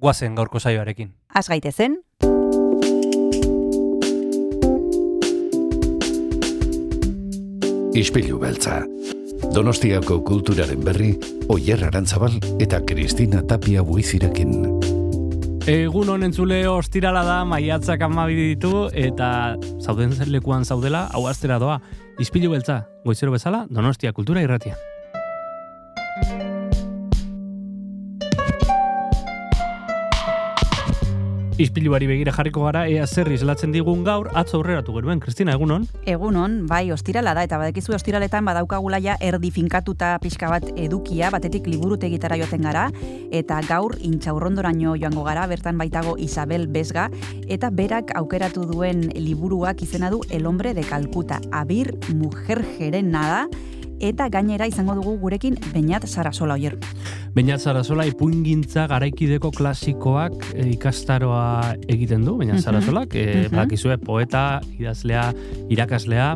guazen gaurko saioarekin. Az gaitezen, Ispilu beltza. Donostiako kulturaren berri, Oyer Arantzabal eta Kristina Tapia buizirekin. Egun honen zule ostirala da, maiatzak amabi ditu, eta zauden lekuan zaudela, hau astera doa. Izpilu beltza, goizero bezala, Donostia kultura irratia. Izpiluari begira jarriko gara, ea zer izlatzen digun gaur, atzo aurreratu genuen, Kristina, egunon? egunon, bai, ostirala da, eta badakizu ostiraletan badaukagula ja erdi finkatuta pixka bat edukia, batetik liburutegitara joaten gara, eta gaur intxaurrondoraino joango gara, bertan baitago Isabel Besga, eta berak aukeratu duen liburuak izena du El hombre de Calcuta, Abir Mujer Jerena da, eta gainera izango dugu gurekin Beñat Sarasola oier. Beñat Sarasola ipuingintza garaikideko klasikoak e, ikastaroa egiten du, Beñat Sarasolak, e, mhm. badakizue poeta, idazlea, irakaslea,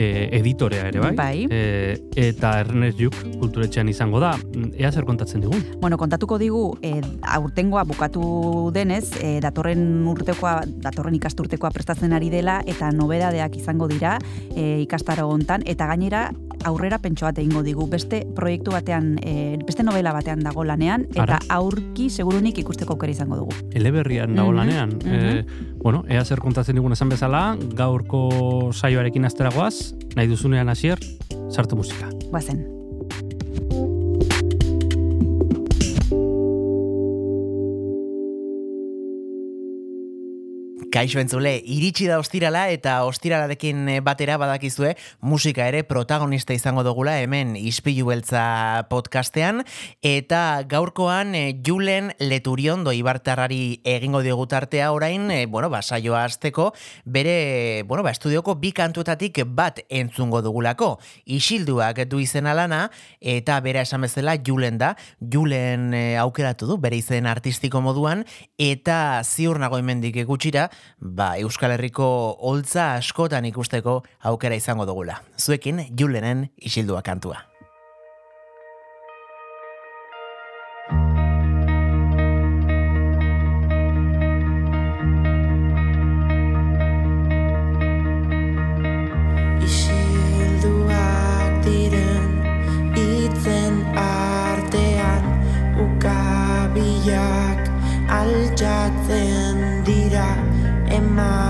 e, editorea ere bai. Bai. E, eta Ernest Juk kulturetxean izango da. Ea zer kontatzen digun? Bueno, kontatuko digu, e, aurtengoa bukatu denez, e, datorren urtekoa, datorren ikasturtekoa prestatzen ari dela, eta nobedadeak izango dira e, ikastaro hontan, eta gainera aurrera pentso bat egingo digu. Beste proiektu batean, e, beste novela batean dago lanean, eta Ara. aurki segurunik ikusteko aukera izango dugu. Eleberrian dago Mhm, lanean. E, bueno, ea zer kontatzen digun esan bezala, gaurko saioarekin asteragoaz, nahi duzunean hasier, sartu musika. Guazen. Kaixo entzule, iritsi da ostirala eta ostiralarekin eh, batera badakizue musika ere protagonista izango dugula hemen Ispilu Beltza podcastean eta gaurkoan eh, Julen Leturiondo Ibartarrari egingo diogu tartea orain, eh, bueno, ba saioa hasteko bere, bueno, ba estudioko bi kantuetatik bat entzungo dugulako. Isilduak du izena lana eta bera esan bezala Julen da. Julen aukeratu du bere izen artistiko moduan eta ziur nago hemendik gutxira, ba Euskal Herriko holtza askotan ikusteko aukera izango dugula. Zuekin Julenen Isildua kantua. Altxatzen night.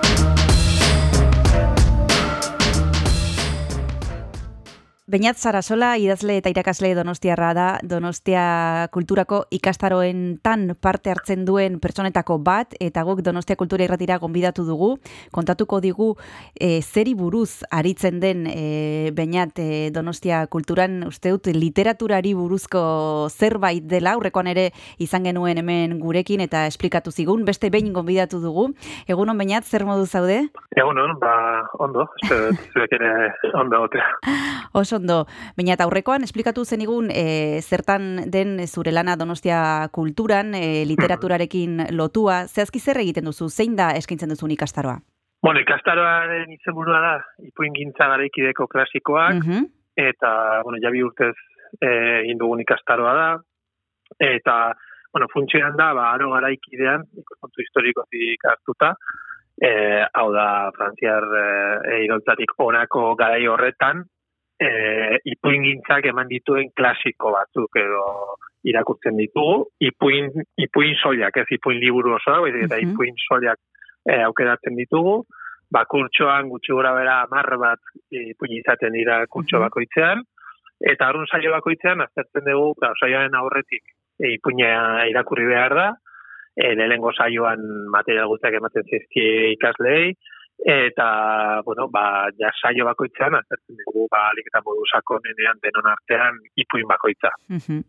Beñat Sarasola, idazle eta irakasle donostiarra da, donostia kulturako ikastaroen tan parte hartzen duen pertsonetako bat, eta guk donostia kultura irratira gonbidatu dugu, kontatuko digu e, zeri buruz aritzen den e, Beñat e, donostia kulturan, uste dut, literaturari buruzko zerbait dela, aurrekoan ere izan genuen hemen gurekin, eta esplikatu zigun, beste behin gonbidatu dugu. Egunon, Beñat, zer modu zaude? Egunon, ba, ondo, zuek ere ondo otea. Oso ondo, baina eta aurrekoan esplikatu zenigun e, zertan den zure lana Donostia kulturan, e, literaturarekin lotua, zehazki zer egiten duzu, zein da eskaintzen duzun ikastaroa? Bueno, ikastaroaren izenburua da, ipuin gintza garaikideko klasikoak, Mhm. eta, bueno, jabi urtez e, egin dugun ikastaroa da, eta, bueno, funtzioan da, ba, aro garaikidean, ikuspuntu historikotik hartuta, e, hau da, frantziar e, iroltzatik onako garai horretan, e, ipuin gintzak eman dituen klasiko batzuk edo irakurtzen ditugu, ipuin, ipuin soilak, ez ipuin liburu osoa, baizik eta Mhm. ipuin soilak e, aukeratzen ditugu, ba, kurtsoan gutxi gora bera amar bat ipuin izaten dira kurtso Mhm. bakoitzean, eta arun saio bakoitzean aztertzen dugu, ba, saioaren aurretik e, ipuina irakurri behar da, e, lehenengo saioan material guztiak ematen zizki ikaslei, eta, bueno, ba, ja saio bakoitzean aztertzen dugu, ba, alik eta modu sakonenean denon artean ipuin bakoitza. Mhm.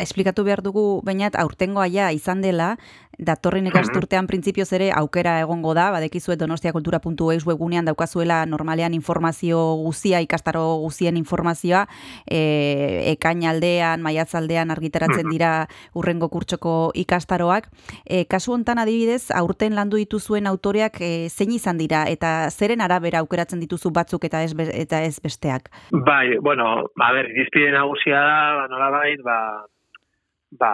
Esplikatu behar dugu, bainat, aurtengoa ja izan dela, datorren ikasturtean printzipioz ere aukera egongo da, badekizuet donostiakultura.eus webgunean daukazuela normalean informazio guzia, ikastaro guzien informazioa, e, ekainaldean, maiatzaldean argitaratzen dira urrengo kurtsoko ikastaroak. E, kasu hontan adibidez, aurten landu dituzuen autoreak e, zein izan dira, eta zeren arabera aukeratzen dituzu batzuk eta ez, eta ez besteak. Bai, bueno, a ber, irizpide nagusia da, ba, nolabait, ba, ba,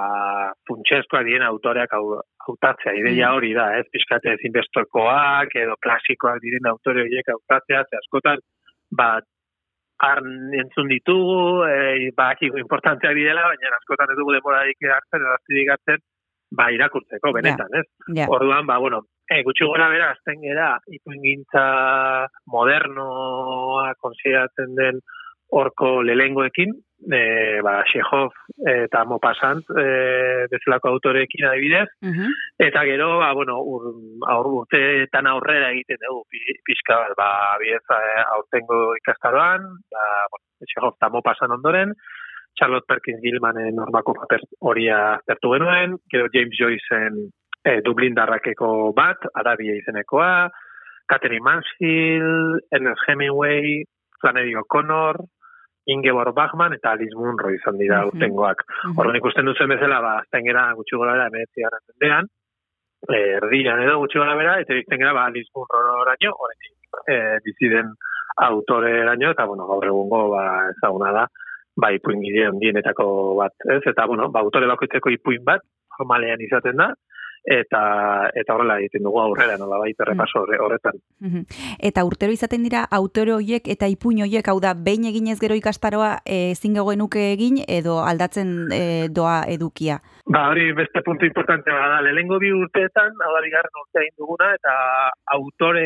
funtsezkoak diren autoreak hau, hautatzea, ideia hori da, ez, pixkate ezinbestokoak, edo klasikoak diren autore horiek hautatzea, ze askotan, ba, arn entzun ditugu, e, ba, importantzeak direla, baina askotan ez dugu demorarik hartzen, eraztidik hartzen, ba, irakurtzeko, benetan, ez? Ja. Orduan, ba, bueno, e, gutxi gora bera, azten gera, ipuingintza modernoa konsideratzen den horko lelengoekin, e, ba, Chekhov eta Maupassant e, bezalako autorekin adibidez, Mhm. eta gero, ba, bueno, ur, aur, urteetan aurrera egiten dugu, pi- pixka ba, bidez, eh, aurtengo ikastaroan, ba, bueno, Chekhov eta Maupassant ondoren, Charlotte Perkins Gilmanen normako paper horia aztertu genuen, gero James Joyceen e, Dublin darrakeko bat, Arabia izenekoa, Catherine Mansfield, Ernest Hemingway, Flannery O'Connor, Ingeborg Bachmann eta Alice Munro izan dira Mhm. urtengoak. Mhm. Orduan ikusten duzen bezala, ba, azten gera gutxi gora bera, emeetzi gara zendean, eh, erdian edo gutxi gora bera, eta izten gera, ba, Alice Munro oraino, oraino, eh, biziden autore eraino, eta, bueno, gaur egungo, ba, ezaguna da, ba, ipuin gidean dienetako bat, ez? Eta, bueno, ba, autore bakoitzeko ipuin bat, formalean izaten da, eta eta horrela egiten dugu aurrera, nola baita errepaso horre- horretan. Mhm. Eta urtero izaten dira autore hoiek eta ipuin hoiek, hau da, behin eginez gero ikastaroa e, ezin genuke egin edo aldatzen e, doa edukia. Ba, hori beste puntu importante da, lehengo bi urteetan, hau da bigarren urtea egin duguna, eta autore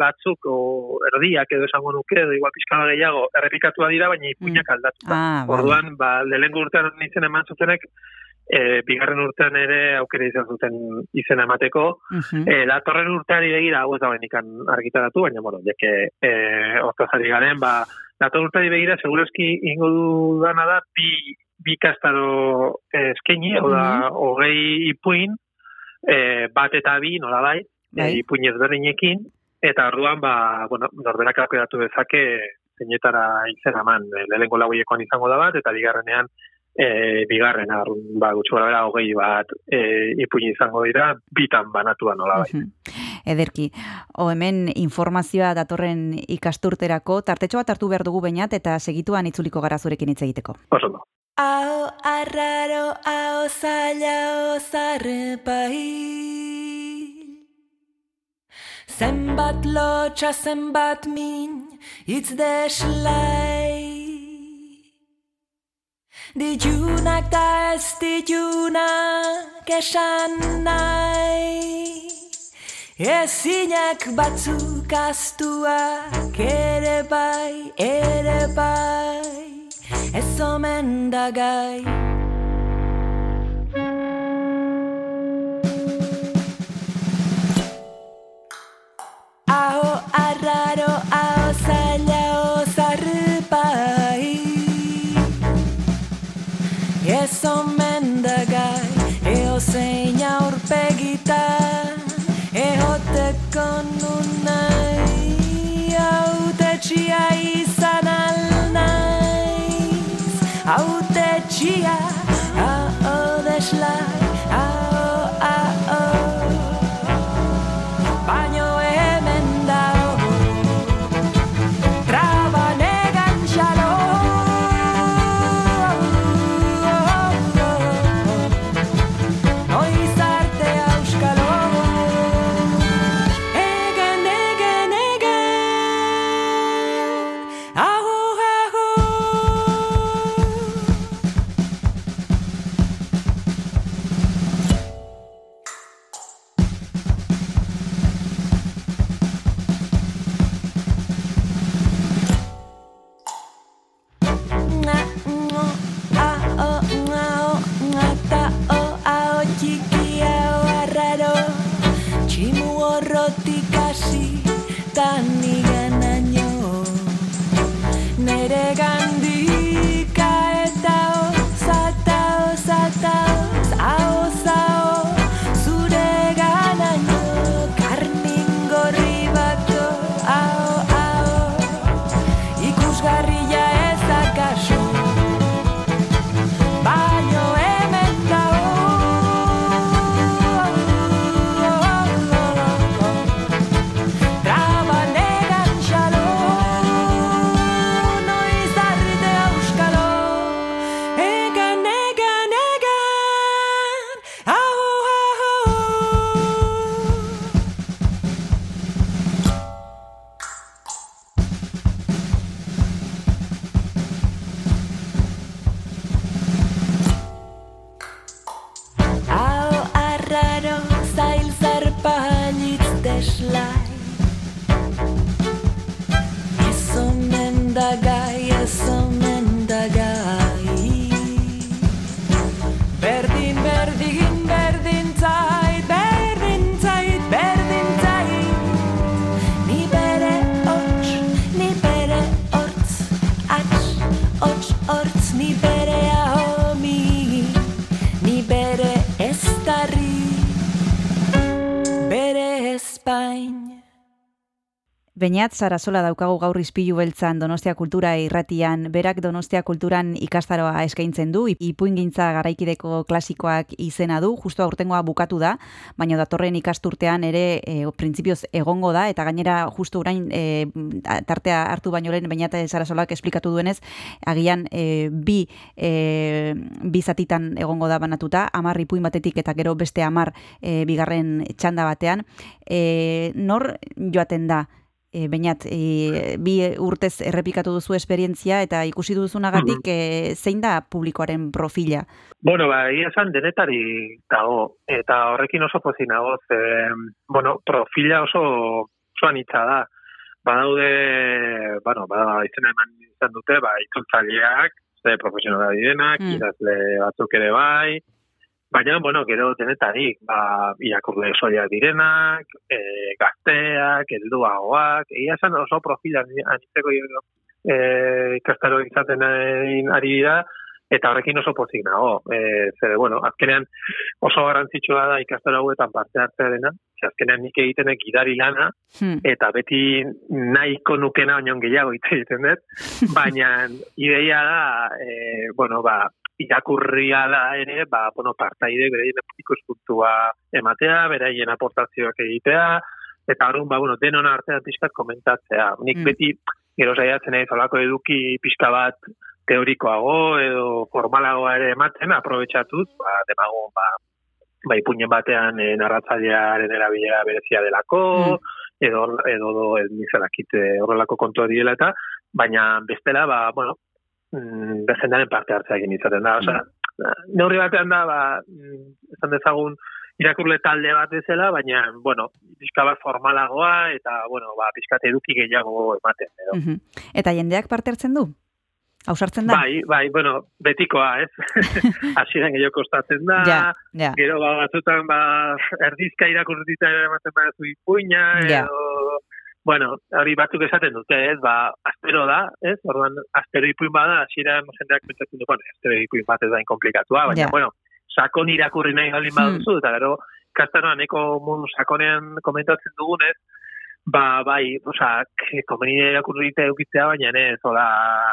batzuk, o erdiak edo esango nuke, edo igual pixka bat gehiago, errepikatua dira, baina ipuinak aldatu. Ah. Orduan, ba, lehengo urtean nintzen eman zutenek, e, bigarren urtean ere aukera izan zuten izena emateko, Mhm. E, datorren urteari begira, hau ez da benikan argitaratu, baina, bueno, jake, e, hortazari garen, ba, datorren urteari begira, segurazki ingo dudana da, bi, bi kastaro eh, eskaini, hau da, hogei ipuin, e, bat eta bi, nola bai, Bai. e, ipuin ezberdinekin, eta orduan, ba, bueno, norberak aukeratu dezake, zeinetara izena eman, e, lehenko lauiekoan izango da bat, eta bigarrenean, e, bigarren, arrun, ba, gutxi gara hogei bat e, ipuin izango dira, bitan banatua nola bai. Ederki, o hemen informazioa datorren ikasturterako, tartetxo bat hartu behar dugu bainat eta segituan itzuliko gara zurekin hitz egiteko. Oso ondo. Ao arraro, ao zaila, o zarrepai. Zenbat lotxa, zenbat min, itz deslai. Dijunak da ez dijunak esan nahi. Ezinak batzuk astuak ere bai, ere bai, ez omen da gai. Ez omen da gai, eo zein aurpegitan, eoteko nun nahi, autetxia izan al naiz, autetxia, Beñat Sarasola daukagu gaur izpilu beltzan Donostia Kultura irratian, berak Donostia Kulturan ikastaroa eskaintzen du, ipuingintza garaikideko klasikoak izena du, justo aurtengoa bukatu da, baina datorren ikasturtean ere e, printzipioz egongo da, eta gainera justu orain e, tartea hartu baino lehen Beñat Sarasolak esplikatu duenez, agian e, bi, e, bi zatitan egongo da banatuta, amar ipuin batetik eta gero beste amar e, bigarren txanda batean, e, nor joaten da e, bainat, e, bi urtez errepikatu duzu esperientzia eta ikusi duzunagatik e, zein da publikoaren profila? Bueno, ba, egia esan denetari dago, eta horrekin oso pozik nago, ze, bueno, profila oso, oso anitza da. Badaude, bueno, ba, izena eman izan dute, ba, itzultzaileak, ze profesionala direnak, Mm. idazle batzuk ere bai, baina, bueno, gero denetarik, ba, irakurle soiak direnak, e, gazteak, helduagoak, egia esan oso profila anitzeko e, ikastaro izaten ari- dira, eta horrekin oso pozik nago. E, zer, bueno, azkenean oso garrantzitsua da ikastaro hauetan parte hartzearena, ze azkenean nik egitenek gidari lana, Hmm. eta beti nahiko nukena baino gehiago hitz egiten dut, baina ideia da, e, bueno, ba, irakurria da ere, ba, bueno, partaide beraien ikuspuntua ematea, beraien aportazioak egitea, eta horren, ba, bueno, denon artean pixkat komentatzea. Nik Mm. beti, gero saiatzen naiz olako eduki pixka bat teorikoago edo formalagoa ere ematen, aprobetsatuz, ba, demago, ba, ba, ipuinen batean e, narratzailearen erabilera berezia delako, edo, edo, edo, nizelakit horrelako kontua diela eta, baina bestela, ba, bueno, mm, bezendaren parte hartzea egin izaten da. Osa, neurri batean da, ba, mm, esan dezagun, irakurle talde bat bezala, baina, bueno, pixka bat formalagoa, eta, bueno, ba, pixka eduki gehiago ematen. Edo. Eta jendeak parte hartzen du? Hausartzen da? Bai, bai, bueno, betikoa, ez? Asiren gehiago kostatzen da, ja, ja. gero ba, batzutan, ba, erdizka irakurtita ematen bat zu ipuina, Ja. Bueno, hori batzuk esaten dute, ez, ba, astero da, ez, orduan, astero ipuin bada, asiren jendeak pentsatzen du, bueno, astero ipuin bat ez da inkomplikatua, baina, Ja. bueno, sakon irakurri nahi galin baduzu, eta gero, kastaroan eko mundu sakonean komentatzen dugunez, ba, bai, oza, komenide irakurrite eukitzea, baina ez, hola,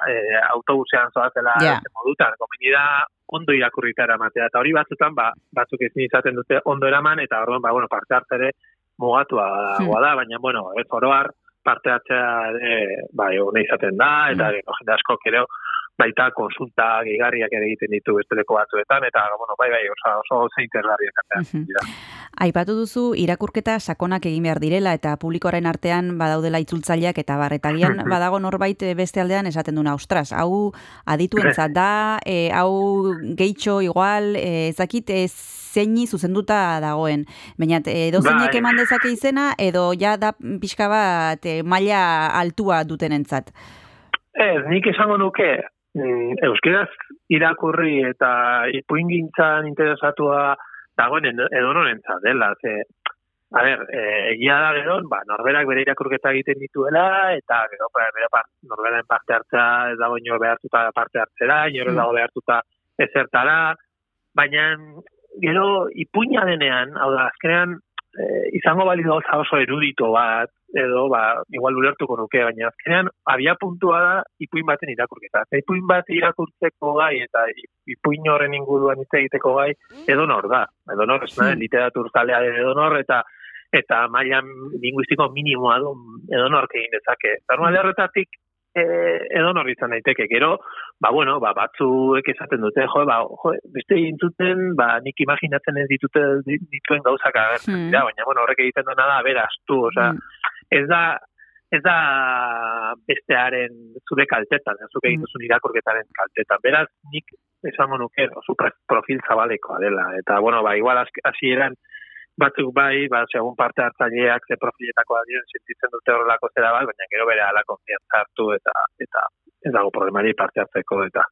e, autobusean zoazela yeah. modutan, komenida ondo irakurrita eramatea, eta hori batzutan, ba, batzuk ezin izaten dute ondo eraman, eta orduan, ba, bueno, parte hartzere mugatua dagoa da, baina, bueno, ez oroar, parte hartzea ere, bai, hona izaten da, eta mm. jende asko ere, baita konsulta gigarriak ere egiten ditu besteleko batzuetan, eta, bueno, bai, bai, oso, oso ze interesgarriak Mhm. Aipatu duzu irakurketa sakonak egin behar direla eta publikoaren artean badaudela itzultzaileak eta bar eta agian badago norbait eh, beste aldean esaten duna, ostras, hau adituentzat da, e, hau gehitxo igual, e, ez dakit e, zeini zuzenduta dagoen. Baina edo zeinek Bai. eman dezake izena edo ja da pixka bat e, maila altua dutenentzat. Ez, nik esango nuke, mm, euskeraz irakurri eta ipuingintzan interesatua dagoen edonorentzat dela, ze, a ber, e, egia da gero, ba, norberak bere irakurketa egiten dituela, eta gero, ba, bere par, norberaren parte hartzea ez dago inor behartuta parte hartzera, ez Mm. dago behartuta ezertara, baina gero ipuina denean, hau da, azkenean, e, izango bali gauza oso erudito bat, edo, ba, igual ulertuko nuke, baina azkenean, abia puntua da ipuin baten irakurketa. Eta ipuin bat irakurtzeko gai, eta ipuin horren inguruan hitz egiteko gai, edo nor da. Edo nor, ez Hmm. literatur zalea edo nor, eta eta mailan linguistiko minimoa du edo nork egin dezake. Normal horretatik e, edo nor izan daiteke. Gero, ba, bueno, ba, batzuek esaten dute, jo, ba, jo, beste intzuten, ba, nik imaginatzen ez ditute dituen gauzak agertzen Hmm. dira, baina, bueno, horrek egiten duena da, beraztu, osea, Mm. Ez da ez da bestearen zure kaltetan, ez zuk egin Mm. duzun irakurketaren kaltetan. Beraz, nik esango nuke oso profil zabalekoa dela. Eta, bueno, ba, igual hasi- hasieran batzuk bai, ba, segun parte hartzaileak ze profiletakoa diren sentitzen dute horrelako zera bat, baina gero bere ala konfiantza hartu eta eta ez dago problemari parte hartzeko eta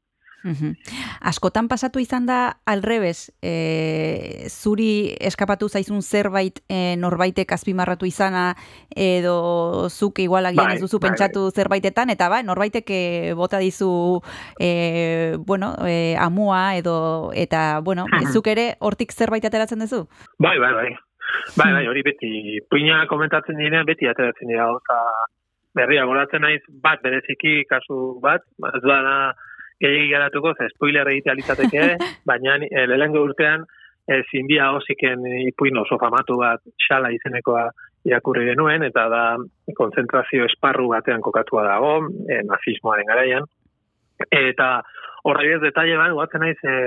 Mhm. Askotan pasatu izan da alrebes, e, zuri eskapatu zaizun zerbait e, norbaitek azpimarratu izana edo zuk igual agian Bai, ez duzu bai, pentsatu zerbaitetan eta ba, norbaitek e, bota dizu e, bueno, e, amua edo eta bueno, Mhm. zuk ere hortik zerbait ateratzen duzu? Bai, bai, bai. Bai, bai, hori beti, puina komentatzen direnean beti ateratzen dira gauza berria goratzen naiz bat bereziki kasu bat, ez da gehiagi garatuko, ze spoiler egitea litzateke, baina e, lehenengo urtean e, zinbia hosiken ipuin oso famatu bat xala izenekoa irakurri genuen, eta da konzentrazio esparru batean kokatua dago, e, nazismoaren garaian, eta horra ez detalle bat, guatzen naiz e,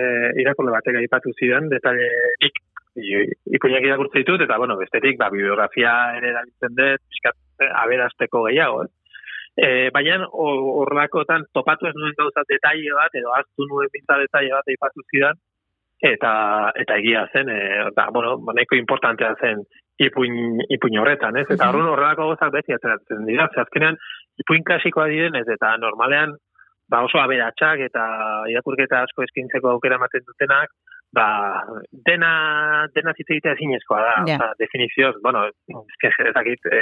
irakurle batek aipatu zidan, detalle ik, ipuinak irakurtzen ditut, eta bueno, bestetik, ba, bibliografia ere erabiltzen dut, pixkat, eh, aberasteko gehiago, ez? E, baina hor- horrelakotan topatu ez nuen gauza detalle bat, edo aztu nuen binta detalle bat aipatu zidan, eta eta egia zen, e, eta, bueno, nahiko importantea zen ipuin, ipuin horretan, ez? Eta horren horrelako gauzak beti ateratzen dira, ze azkenean ipuin klasikoa direnez, eta normalean ba oso aberatsak eta irakurketa asko eskintzeko aukera ematen dutenak, ba, dena, dena hitz egitea ezinezkoa da, yeah. definizioz, bueno, eske ez dakit, e,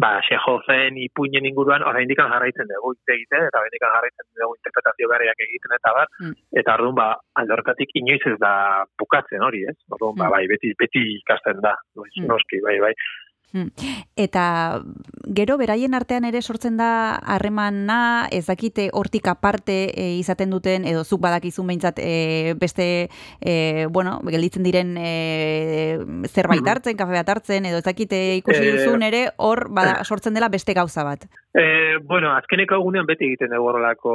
ba, Chejoven ipuinen inguruan, oraindik jarraitzen dugu egite, eta oraindik jarraitzen dugu interpretazio berriak egiten eta bar, Mm. eta orduan ba, alde horretatik inoiz ez da bukatzen hori, ez? Orduan, ba, Mm. bai, beti, beti ikasten da, noiz, Mm. noski, bai, bai. Hmm. Eta gero beraien artean ere sortzen da harremana, ez dakite hortik aparte e, izaten duten, edo zuk badakizun behintzat e, beste, e, bueno, gelditzen diren e, zerbait hartzen, kafe bat hartzen, edo ez dakite ikusi duzun ere, hor bada, sortzen dela beste gauza bat. E, bueno, azkeneko egunean beti egiten dugu horrelako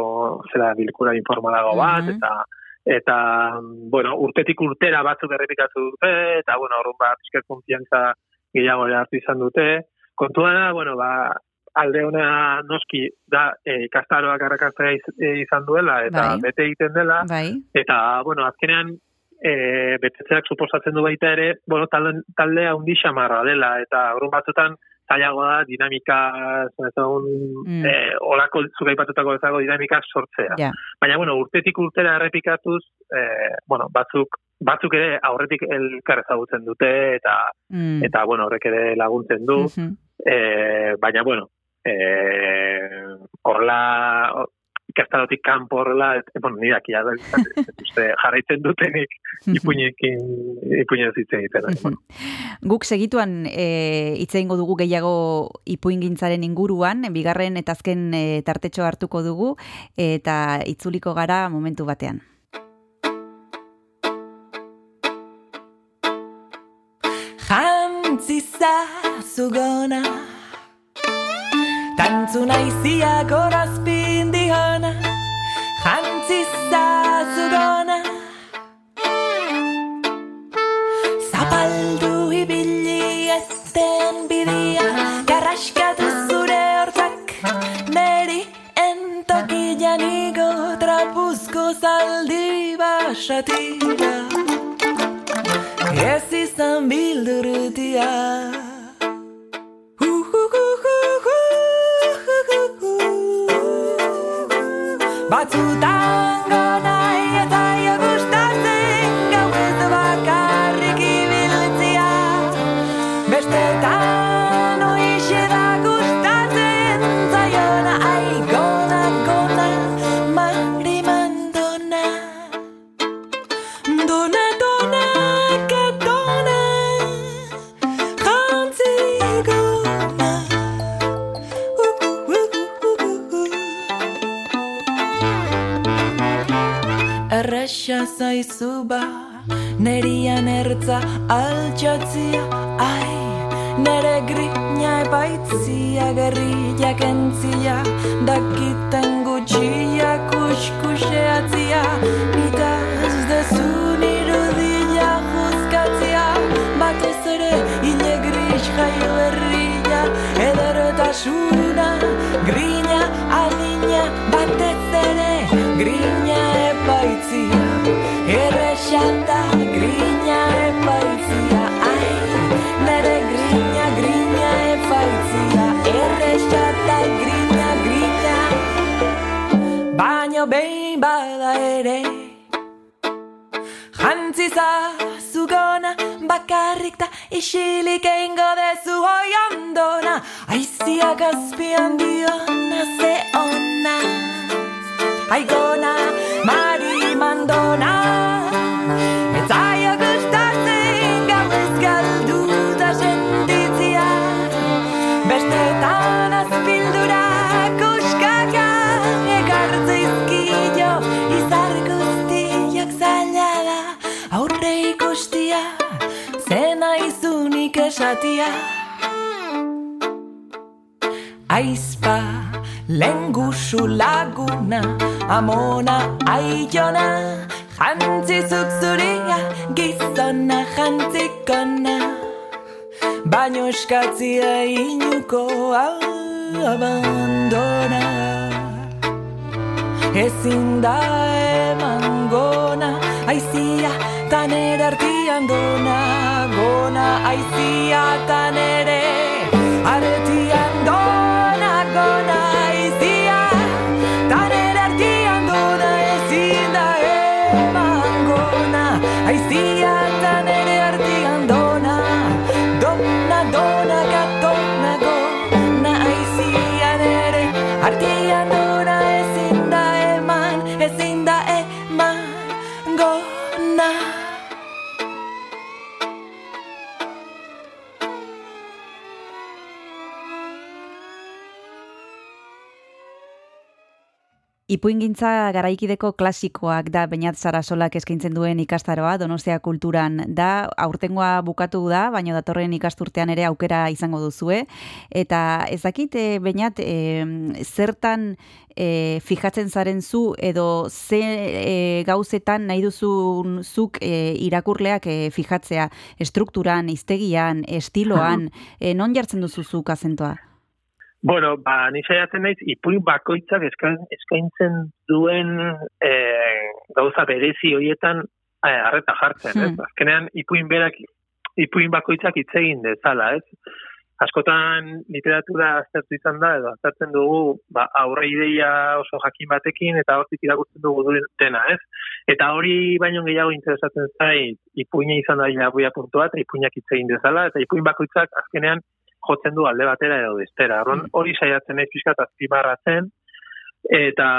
zera bilkura informalago bat, Mhm. eta eta, bueno, urtetik urtera batzuk errepikatu dute, eta, bueno, horren bat, pixkat konfiantza gehiago hartu izan dute, kontua da, bueno, ba, alde ona noski da e, ikastaroak arrakastea iz, e, izan duela eta Bai. bete egiten dela Bai, eta bueno azkenean e, betetzeak suposatzen du baita ere bueno talde talde handi xamarra dela eta orrun batzutan zailago da dinamika ezagun Mm. e, olako zuk aipatutako bezago dinamika sortzea ja. baina bueno urtetik urtera errepikatuz e, bueno batzuk batzuk ere aurretik elkar ezagutzen dute eta Mm. eta bueno horrek ere laguntzen du Mhm. Eh, baina, bueno, eh, horrela, o- ikastarotik kanpo horrela, et, bueno, ni daki, ja, uste, jarraitzen dutenik ipuinekin, ipuinez hitz egiten. Mhm. bueno. Guk segituan e, hitz egingo dugu gehiago ipuingintzaren inguruan, bigarren eta azken e, tartetxo hartuko dugu eta itzuliko gara momentu batean. Zugona Tantzu naizia gorazpin dihona Jantziza zugona Zapaldu ibili eten bidia. Garraskatu zure hortzak. Neri entokian igo Trapuzko zaldi basatira Ez izan bildurutia garaikideko klasikoak da Beñat Sarasolak eskaintzen duen ikastaroa Donostia kulturan da aurtengoa bukatu da, baina datorren ikasturtean ere aukera izango duzue eta ez dakit e, Beñat e, zertan e, fijatzen zaren zu edo ze e, gauzetan nahi duzun zuk e, irakurleak e, fijatzea estrukturan, iztegian, estiloan, e, non jartzen duzu zuk azentoa? Bueno, ba, ni saiatzen naiz, ipuin bakoitzak eskain, eskaintzen duen e, gauza berezi horietan e, arreta jartzen, ez? Hmm. Azkenean, ipuin berak, ipuin bakoitzak hitz egin dezala, ez? Askotan literatura aztertu izan da, edo aztertzen dugu, ba, aurre ideia oso jakin batekin, eta hortik irakurtzen dugu dena, ez? Eta hori baino gehiago interesatzen zait, ipuina izan da puntua, eta ipuinak hitz egin dezala, eta ipuin bakoitzak azkenean jotzen du alde batera edo bestera. Orduan hori saiatzen naiz pixkat azpimarratzen eta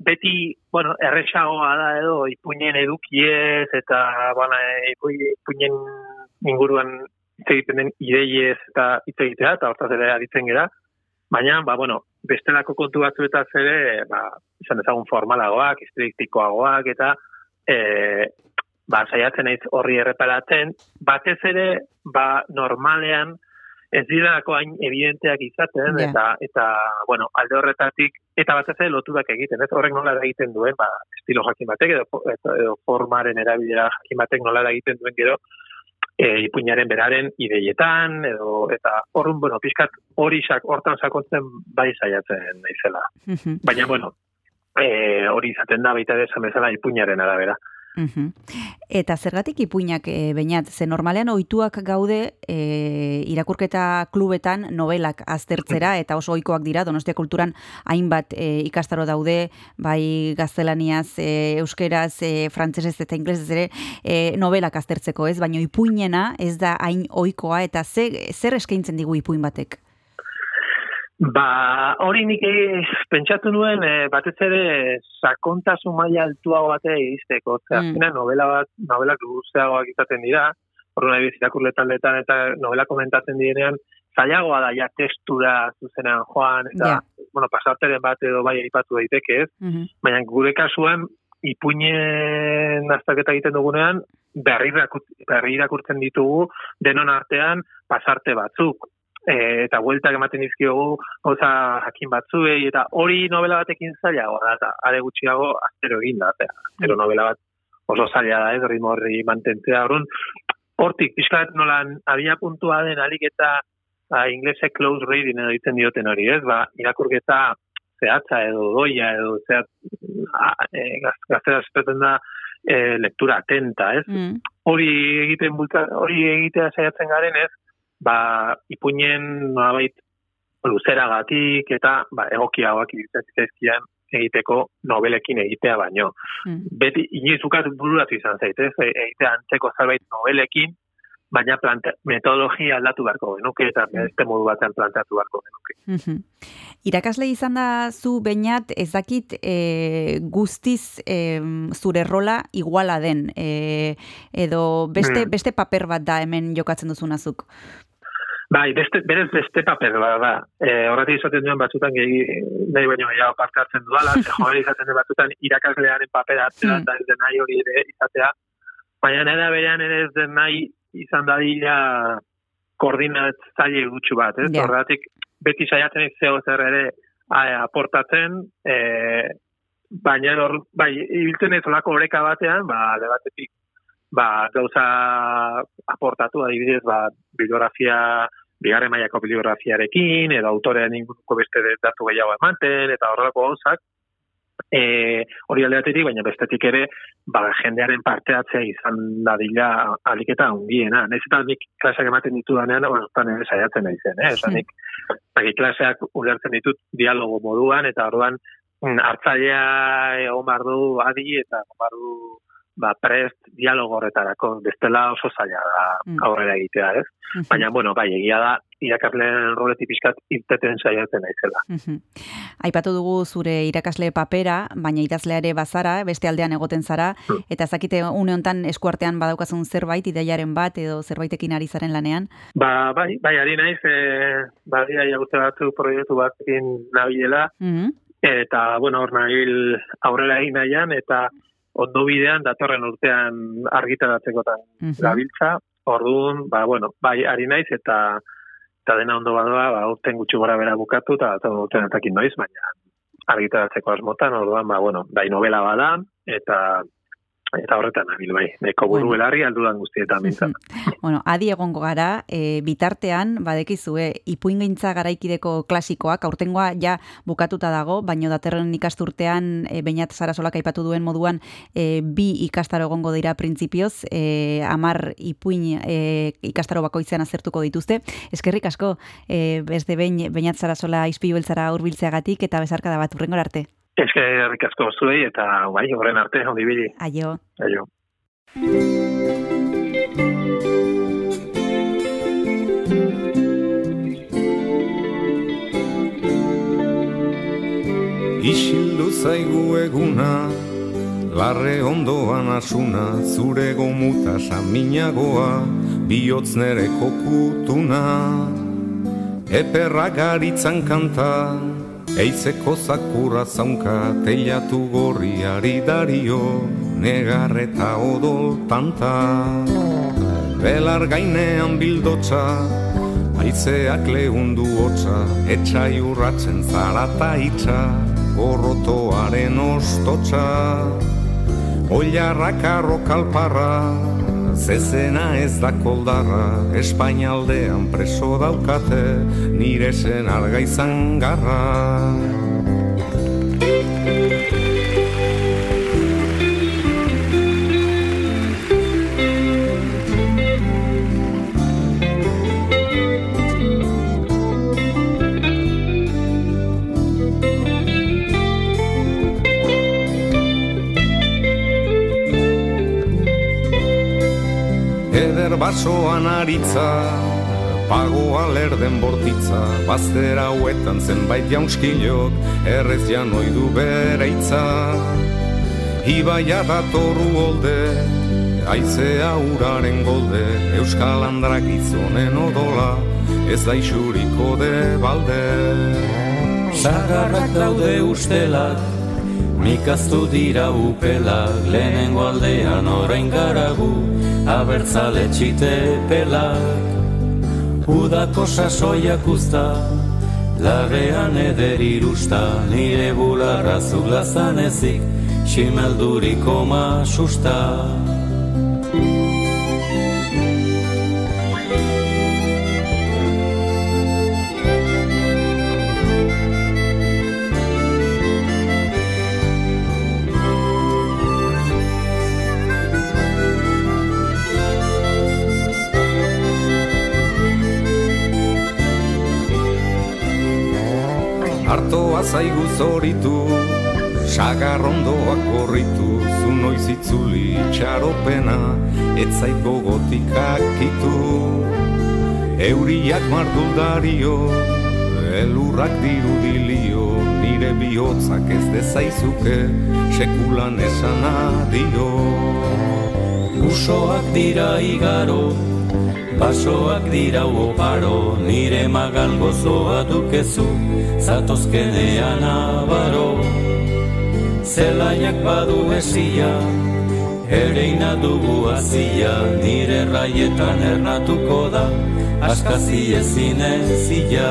beti, bueno, erresagoa da edo ipuinen edukiez eta bueno, ipuinen inguruan hitz egiten den ideiez eta hitz egitea eta hortaz ere aditzen gera. Baina, ba, bueno, bestelako kontu batzuetaz ere, ba, izan ezagun formalagoak, estriktikoagoak eta e, ba, saiatzen naiz horri erreparatzen, batez ere, ba, normalean, ez dirako hain evidenteak izaten, Ja. eta, eta, bueno, alde horretatik, eta batez ere loturak egiten, ez horrek nola da egiten duen, ba, estilo jakin batek, edo, edo, formaren erabilera jakin batek nola da egiten duen gero, e, ipuinaren beraren ideietan, edo, eta horren, bueno, pixkat hori sak, hortan sakontzen bai saiatzen naizela. Baina, bueno, e, hori izaten da baita esan bezala ipuinaren arabera. Mhm. Eta zergatik ipuinak e, bainat, ze normalean ohituak gaude e, irakurketa klubetan novelak aztertzera eta oso ohikoak dira Donostia kulturan hainbat e, ikastaro daude, bai gaztelaniaz, e, euskeraz, e, frantsesez eta inglesez ere e, novelak aztertzeko, ez? Baina ipuinena ez da hain ohikoa eta ze, zer eskaintzen digu ipuin batek? Ba, hori nik eh, pentsatu nuen eh, batez ere sakontasun maila altuago batera iristeko. Ze Mm. novela bat, novelak luzeagoak izaten dira, horren nahi irakurle taldetan eta novela komentatzen direnean, zailagoa da ja testura zuzenean joan, eta, Ja. bueno, pasarteren bat edo bai aipatu daiteke, ez? Mhm. Baina gure kasuan, ipuinen azterketa egiten dugunean, berri irakurtzen ditugu denon artean pasarte batzuk. E, eta bueltak ematen dizkiogu gauza jakin batzuei, eta hori novela batekin zailagoa da, eta are gutxiago aztero egin da, eta aztero novela bat oso zaila da, ez, ritmo horri mantentzea. Orduan, hortik, pixkat nolan abia puntua den alik eta ba, inglese close reading edo ditzen dioten hori, ez? Ba, irakurketa zehatza edo doia edo zehat, a, e, gaz- gaztera espetzen da e, lektura atenta, ez? Mm. Hori egiten bultza, hori egitea saiatzen garen, ez? Ba, ipuinen nolabait luzeragatik eta ba, egokiagoak iruditzen zitzaizkian egiteko nobelekin egitea baino. Mm. Beti, inoizukat bururatu izan zaitez, e, egitea antzeko zerbait nobelekin, baina plante, metodologia aldatu beharko genuke eta beste modu batean planteatu beharko genuke. Mhm. Irakasle izan da zu bainat ez dakit e, guztiz e, zure rola iguala den e, edo beste, Hmm. beste paper bat da hemen jokatzen duzunazuk. Bai, beste, berez beste paper bat da. E, horretik izaten duen batzutan gehi, nahi baino gehiago parte hartzen dudala, ze joan izaten den batzutan irakaslearen papera hartzea Hmm. eta ez den nahi hori ere izatea. Baina nera berean ere ez den nahi izan dadila koordinatzaile gutxu bat, ez? Ja. Horretik beti saiatzen ez zeo zer ere aportatzen, e, baina hor, bai, ibiltzen ez olako oreka batean, ba, alde batetik, ba, gauza aportatu, adibidez, ba, bibliografia, bigarren mailako bibliografiarekin, edo autorean inguruko beste datu gehiago ematen, eta horrelako gauzak, e, hori alde batetik, baina bestetik ere, ba, jendearen parte hartzea izan dadila aliketa hundiena. Naiz eta nik klaseak ematen ditu danean, horretan ere saiatzen naizen, eh? Osa, Hmm. nik klaseak ulertzen ditut dialogo moduan, eta orduan mm, hartzailea egon behar du adi, eta egon behar du ba, prest dialogo horretarako, bestela oso zaila da Mm. aurrera egitea, ez? Mhm. Baina, bueno, bai, egia da, irakasleen roletik pixkat irteten saiatzen naizela. Mhm. Aipatu dugu zure irakasle papera, baina idazlea ere bazara, beste aldean egoten zara, Hmm. eta zakite une hontan eskuartean badaukazun zerbait, ideiaren bat edo zerbaitekin ari zaren lanean. Ba, bai, bai, ari naiz, e, badia jaguzte batzu proiektu batekin nabilela, Mhm. eta, bueno, hor nabil aurrera egin nahian, eta ondo bidean datorren urtean argitaratzekotan Mhm. gabiltza, orduan, ba, bueno, bai, ari naiz, eta eta dena ondo badoa, ba, urten gutxi gora bera bukatu, eta datorren urtean etakin noiz, baina argitaratzeko asmotan, orduan, ba, bueno, bai novela bada, eta eta horretan nabil bai, neko buru Bueno. belarri aldudan guztietan bintzat. Bueno, adi egongo gara, e, bitartean, badekizue, ipuingintza garaikideko klasikoak, aurtengoa ja bukatuta dago, baino daterren ikasturtean, e, bainat Sarasolak aipatu duen moduan, e, bi ikastaro egongo dira printzipioz, e, amar ipuin e, ikastaro bakoitzean azertuko dituzte. Eskerrik asko, e, beste behin, bainat Sarasola izpilu beltzara urbiltzeagatik, eta bezarka da bat urrengor arte. Eskerrik asko zuei, eta bai, horren arte, ondi bili. Aio. Aio. Isildu zaigu eguna, larre ondoan asuna, zure gomuta saminagoa, bihotz nere kokutuna. Eperra garitzan kanta, eizeko zakurra zaunka, teilatu gorriari dario, negarreta odol tanta. Belar gainean bildotza, Aizeak lehundu hotza, etxai urratzen zarata itxa, gorrotoaren ostotxa. Oilarrak arrokalparra, zezena ez da koldarra, Espainaldean preso daukate, nire zen argaizan garra. Eder basoan aritza, pagoa lerden bortitza, baztera hauetan zenbait jaunskilok, errez janoi du bere. Ibaia datorru holde, aizea uraren golde, euskal handrak gizonen odola, ez da isuriko de balde. Sagarrak daude ustelak, mikaztu dira upelak, lehenengo aldean orain garagu, abertzale txite pelak. Udako sasoiak usta, larrean eder irusta, nire bularra zulazan ezik, simelduriko ma susta. Artoa zaigu zoritu, sagarrondoak gorritu, zu noiz itzuli itxaropena, ez zait gogotikak itu. Euriak marduldario, elurrak dirudilio, nire bihotzak ez dezaizuke, sekulan esan adio. Usoak dira igaro, basoak dira oparo, nire magal gozoa dukezu, zatozkenean abaro. Zelaiak badu esia, ereina dugu azia, nire raietan ernatuko da, askazi ezin ezia.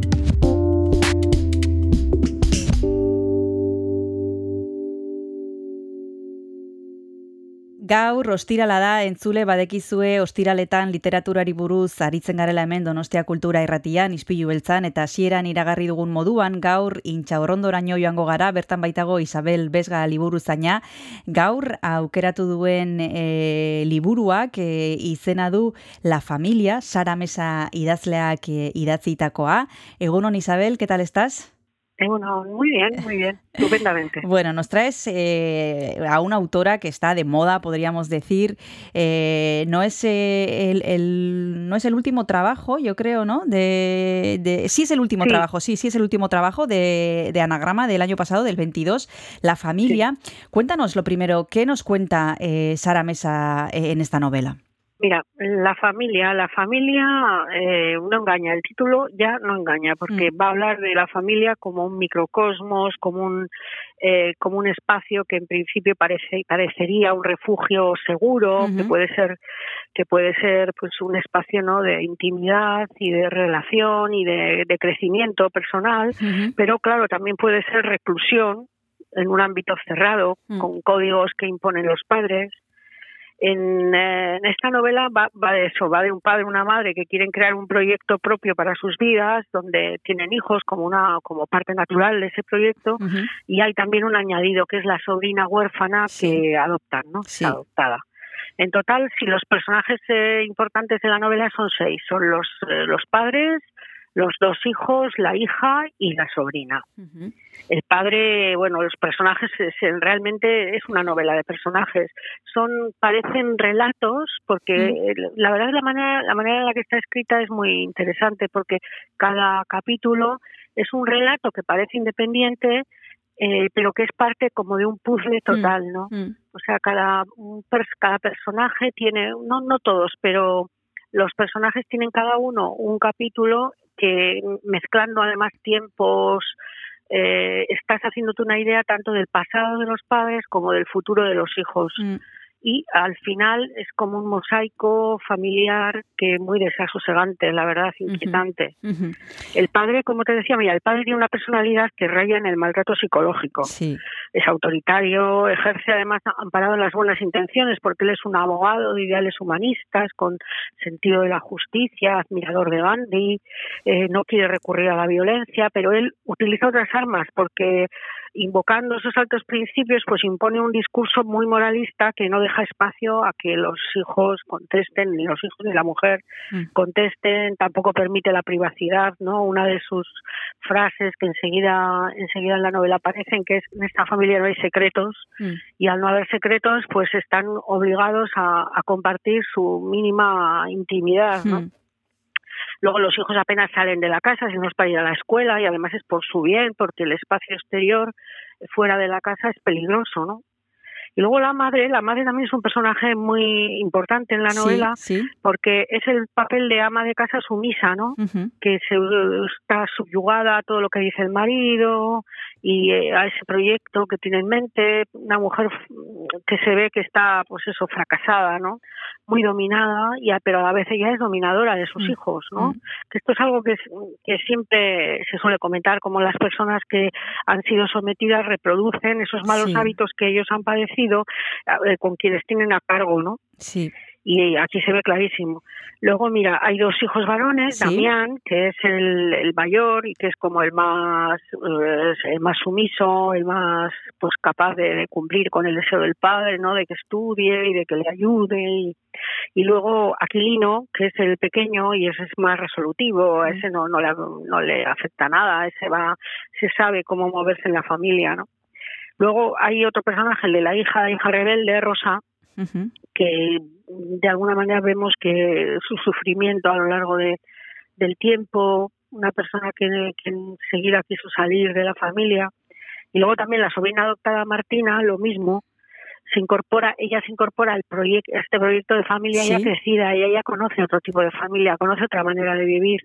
Gaur ostirala da entzule badekizue ostiraletan literaturari buruz aritzen garela hemen Donostia Kultura Irratian ispilu beltzan eta hasieran iragarri dugun moduan gaur intxaurrondoraino joango gara bertan baitago Isabel Besga liburu zaina gaur aukeratu duen e, liburuak e, izena du La Familia Sara Mesa idazleak e, idatzitakoa Egunon Isabel, ¿qué tal estás? Bueno, muy bien, muy bien, estupendamente. Bueno, nos traes eh, a una autora que está de moda, podríamos decir. Eh, no, es, eh, el, el, no es el último trabajo, yo creo, ¿no? De, de sí es el último Sí. trabajo, sí, sí es el último trabajo de, de Anagrama del año pasado, del 22, La Familia. Cuéntanos lo primero, ¿qué nos cuenta Sara Mesa en esta novela? Mira, la familia, la familia eh, no engaña, el título ya no engaña, porque Mm. va a hablar de la familia como un microcosmos, como un eh, como un espacio que en principio parece parecería un refugio seguro, que puede ser que puede ser pues un espacio no de intimidad y de relación y de, de crecimiento personal, pero claro, también puede ser reclusión en un ámbito cerrado, Mm. con códigos que imponen los padres. En, eh, en esta novela va, va de eso, va de un padre y una madre que quieren crear un proyecto propio para sus vidas, donde tienen hijos como una como parte natural de ese proyecto, y hay también un añadido que es la sobrina huérfana Sí. que adoptan, ¿no? Sí. Adoptada. En total, si los personajes eh, importantes de la novela son seis, son los eh, los padres, los dos hijos, la hija y la sobrina. El padre, bueno, los personajes es- es- realmente es una novela de personajes. Son parecen relatos porque la verdad la manera la manera en la que está escrita es muy interesante porque cada capítulo es un relato que parece independiente eh, pero que es parte como de un puzzle total, ¿no? Mm. O sea, cada cada personaje tiene no no todos, pero los personajes tienen cada uno un capítulo que mezclando además tiempos eh, estás haciéndote una idea tanto del pasado de los padres como del futuro de los hijos. Mm. Y al final es como un mosaico familiar que muy desasosegante, la verdad, inquietante. El padre, como te decía, mira, el padre tiene una personalidad que raya en el maltrato psicológico Sí. es autoritario, ejerce además amparado en las buenas intenciones porque él es un abogado de ideales humanistas con sentido de la justicia, admirador de Gandhi, eh, no quiere recurrir a la violencia, pero él utiliza otras armas porque invocando esos altos principios pues impone un discurso muy moralista que no deja espacio a que los hijos contesten, ni los hijos de la mujer Mm. contesten, tampoco permite la privacidad, ¿no? Una de sus frases que enseguida enseguida en la novela aparecen que es en esta familia no hay secretos Mm. y al no haber secretos pues están obligados a, a compartir su mínima intimidad, ¿no? Mm. Luego los hijos apenas salen de la casa, si no es para ir a la escuela y además es por su bien, porque el espacio exterior fuera de la casa es peligroso, ¿no? Y luego la madre, la madre también es un personaje muy importante en la novela sí. porque es el papel de ama de casa sumisa, ¿no? Que se está subyugada a todo lo que dice el marido y eh, a ese proyecto que tiene en mente, una mujer que se ve que está, pues eso, fracasada, ¿no? Muy dominada, y a- pero a la vez ella es dominadora de sus Mm, hijos, ¿no? mm. Que esto es algo que, que siempre se suele comentar, como las personas que han sido sometidas reproducen esos malos Sí. hábitos que ellos han padecido eh, con quienes tienen a cargo, ¿no? Sí. y aquí se ve clarísimo. Luego, mira, hay dos hijos varones, Sí. Damián, que es el, el mayor y que es como el más eh, el más sumiso, el más pues capaz de, de cumplir con el deseo del padre, ¿no? De que estudie y de que le ayude y, y luego Aquilino, que es el pequeño y ese es más resolutivo, a ese no no le no le afecta nada, ese va se sabe cómo moverse en la familia, ¿no? Luego hay otro personaje, el de la hija, la hija rebelde, Rosa, que de alguna manera vemos que su sufrimiento a lo largo de, del tiempo, una persona que, que enseguida quiso salir de la familia, y luego también la sobrina adoptada Martina, lo mismo, se incorpora, ella se incorpora al proyecto, este proyecto de familia ya Sí. crecida, ella ya conoce otro tipo de familia, conoce otra manera de vivir,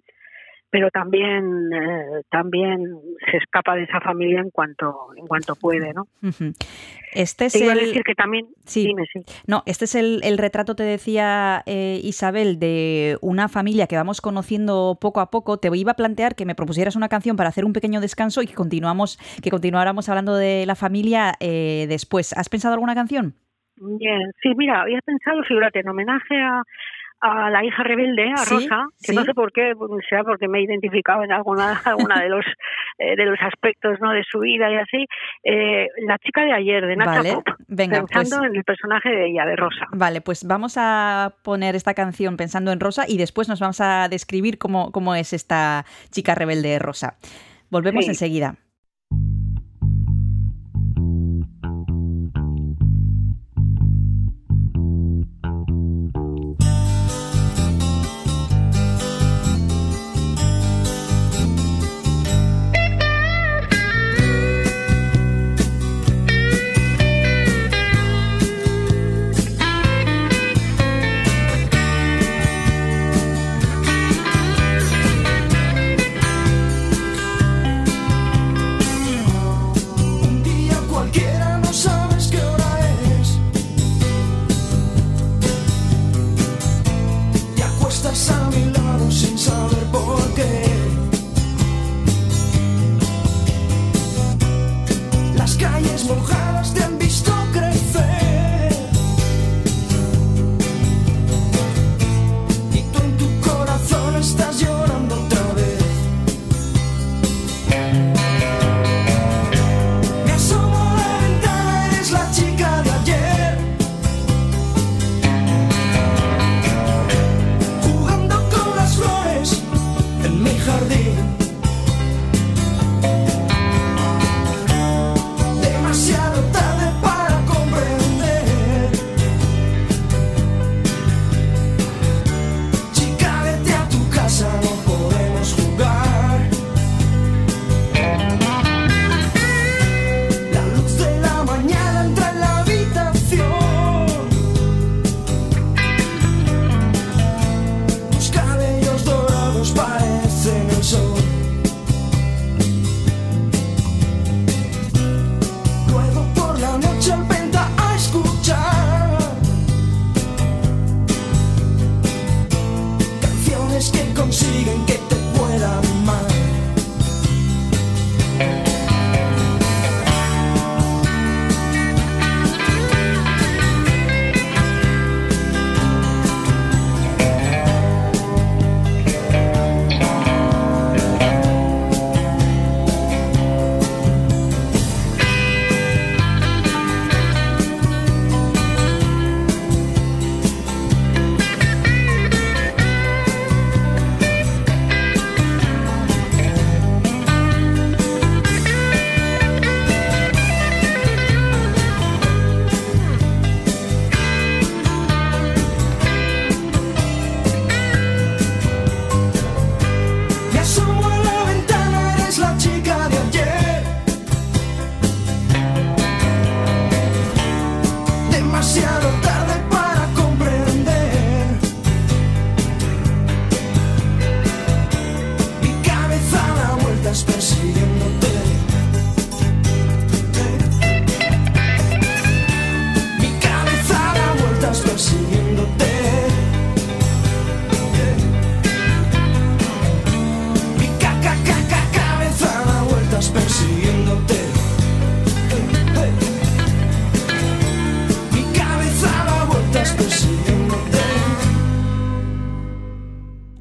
pero también eh, también se escapa de esa familia en cuanto en cuanto puede, ¿no? Este es Te iba a el... decir que también, Sí. dime, sí. No, este es el, el retrato, te decía eh, Isabel, de una familia que vamos conociendo poco a poco. Te iba a plantear que me propusieras una canción para hacer un pequeño descanso y que continuamos, que continuáramos hablando de la familia eh, después. ¿Has pensado alguna canción? Bien, sí, mira, había pensado, figúrate, en homenaje a, a la hija rebelde, a Sí, Rosa, que sí. no sé por qué, sea porque me he identificado en alguna, alguna de los eh, de los aspectos no de su vida y así. eh, la chica de ayer, de Nacha Vale, Pop, venga, pensando pues- en el personaje de ella, de Rosa. Vale, pues vamos a poner esta canción pensando en Rosa y después nos vamos a describir cómo, cómo es esta chica rebelde Rosa. Volvemos Sí. enseguida.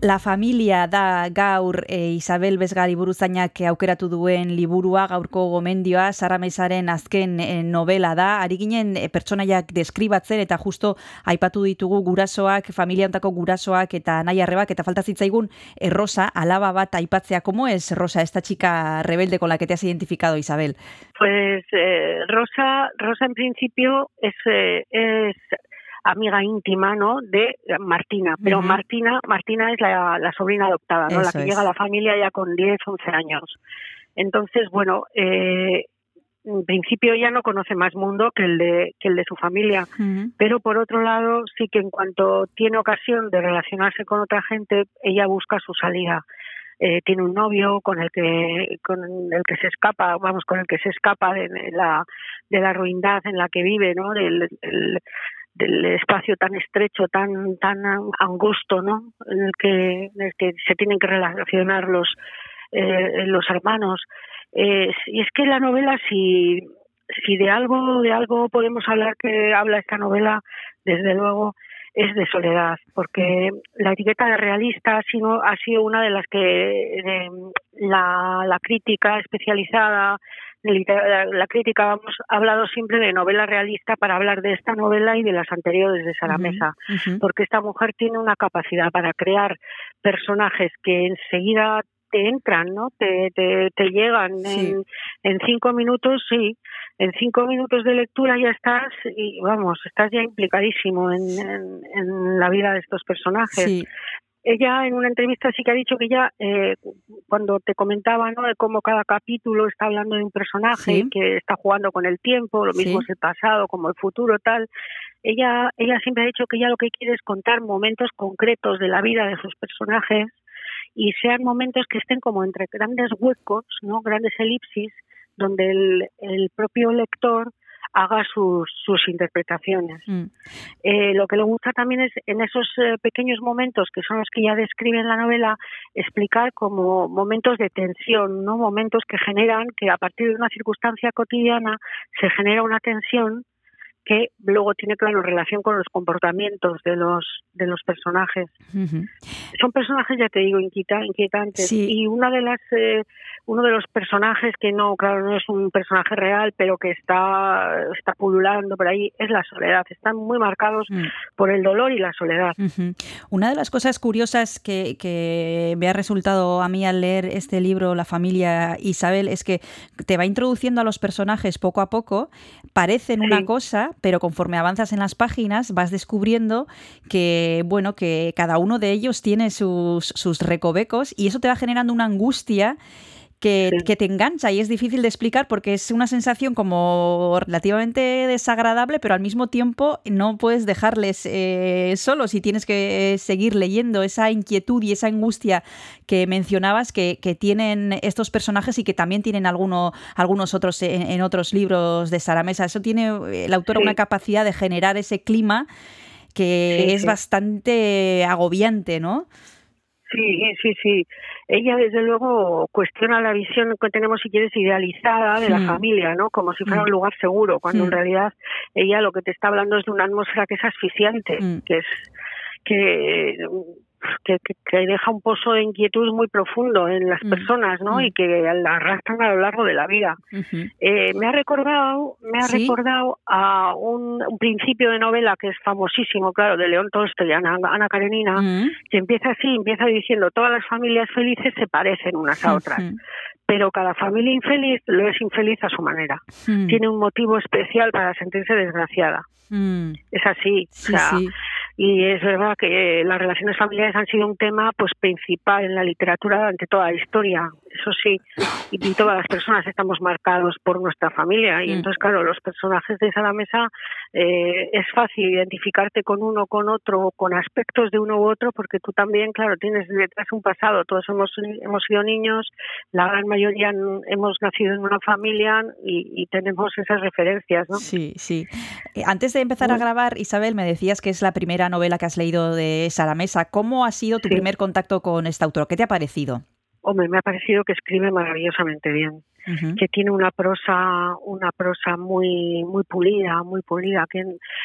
La familia da gaur e, Isabel Bezgari buruzainak aukeratu duen liburua, gaurko gomendioa, Sara Mesaren azken e, novela da, ari ginen e, pertsonaiak deskribatzen eta justo aipatu ditugu gurasoak, familiantako gurasoak eta nahi arrebak, eta falta zitzaigun e, Rosa, alaba bat aipatzea, como es Rosa, esta chica rebelde con la que te has identificado, Isabel? Pues eh, Rosa, Rosa en principio es, eh, es amiga íntima, ¿no? De Martina, pero. Martina, Martina es la, la sobrina adoptada, ¿no? La que es. llega a la familia ya con 10, 11 años. Entonces, bueno, eh, en principio ya no conoce más mundo que el de que el de su familia, pero por otro lado sí que en cuanto tiene ocasión de relacionarse con otra gente, ella busca su salida. Eh, tiene un novio con el que con el que se escapa, vamos, con el que se escapa de la de la ruindad en la que vive, ¿no? Del, del, del espacio tan estrecho, tan tan angosto, ¿no? En el que en el que se tienen que relacionar los eh, los hermanos. Eh, y es que la novela, si si de algo, de algo podemos hablar que habla esta novela, desde luego es de soledad, porque la etiqueta de realista ha sido, ha sido una de las que la, la crítica especializada, la, la crítica hemos hablado siempre de novela realista para hablar de esta novela y de las anteriores de Sara Mesa, Ujú. porque esta mujer tiene una capacidad para crear personajes que enseguida te entran, ¿no? Te, te, te llegan Sí. en, en cinco minutos, sí. En cinco minutos de lectura ya estás y vamos, estás ya implicadísimo en, en, en la vida de estos personajes. Sí. Ella en una entrevista sí que ha dicho que ella, eh, cuando te comentaba ¿no? de cómo cada capítulo está hablando de un personaje Sí. que está jugando con el tiempo, lo mismo Sí. es el pasado como el futuro, tal, ella, ella siempre ha dicho que ella lo que quiere es contar momentos concretos de la vida de sus personajes y sean momentos que estén como entre grandes huecos, ¿no? grandes elipsis, donde el, el propio lector haga sus, sus interpretaciones. Mm. Eh, lo que le gusta también es en esos eh, pequeños momentos que son los que ya describe en la novela explicar como momentos de tensión, no momentos que generan que a partir de una circunstancia cotidiana se genera una tensión que luego tiene claro relación con los comportamientos de los de los personajes. Son personajes ya te digo inquieta- inquietantes Sí. y una de las eh, uno de los personajes que no claro no es un personaje real pero que está está pululando por ahí es la soledad. Están muy marcados Mm. por el dolor y la soledad. Una de las cosas curiosas que, que me ha resultado a mí al leer este libro, La familia Isabel, es que te va introduciendo a los personajes poco a poco, parecen una cosa, pero conforme avanzas en las páginas vas descubriendo que, bueno, que cada uno de ellos tiene sus, sus recovecos y eso te va generando una angustia que, Sí. que te engancha y es difícil de explicar porque es una sensación como relativamente desagradable, pero al mismo tiempo no puedes dejarles eh, solos y tienes que seguir leyendo esa inquietud y esa angustia que mencionabas que, que tienen estos personajes y que también tienen alguno, algunos otros en, en otros libros de Sara Mesa. Eso tiene eh, la autora Sí. una capacidad de generar ese clima que Sí, es bastante agobiante, ¿no? Sí, sí, sí. Ella desde luego cuestiona la visión que tenemos, si quieres, idealizada de la Mm. familia, ¿no? Como si fuera Mm. un lugar seguro, cuando Mm. en realidad ella lo que te está hablando es de una atmósfera que es asfixiante, Mm. que es que que, que- que deja un pozo de inquietud muy profundo en las Mm. personas, ¿no? Mm. Y que la arrastran a lo largo de la vida. Eh, me ha recordado, me ha Sí. recordado a un, un principio de novela que es famosísimo, claro, de León Tolstoy, Ana, Ana Karenina, Mm. que empieza así, empieza diciendo todas las familias felices se parecen unas a otras, pero cada familia infeliz lo es infeliz a su manera. Mm. Tiene un motivo especial para sentirse desgraciada. Mm. Es así. Sí, o sea, sí. Y es verdad que las relaciones familiares han sido un tema pues principal en la literatura durante toda la historia, eso sí, y, todas las personas estamos marcados por nuestra familia y Mm. entonces claro, los personajes de esa mesa eh, es fácil identificarte con uno, con otro, con aspectos de uno u otro, porque tú también, claro, tienes detrás un pasado, todos hemos, hemos sido niños, la gran mayoría hemos nacido en una familia y, y tenemos esas referencias, ¿no? Sí, sí. Eh, Antes de empezar a grabar, Isabel, me decías que es la primera novela que has leído de Sara Mesa. ¿Cómo ha sido tu Sí. primer contacto con esta autora? ¿Qué te ha parecido? Hombre, me ha parecido que escribe maravillosamente bien. Que tiene una prosa una prosa muy muy pulida muy pulida que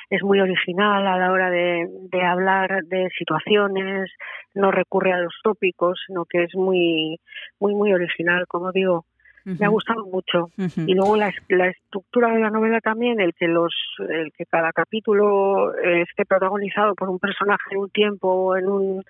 es muy original a la hora de, de hablar de situaciones no recurre a los tópicos sino que es muy muy muy original como digo. Me ha gustado mucho. Y luego la, la estructura de la novela también el que los el que cada capítulo esté protagonizado por un personaje en un tiempo o en un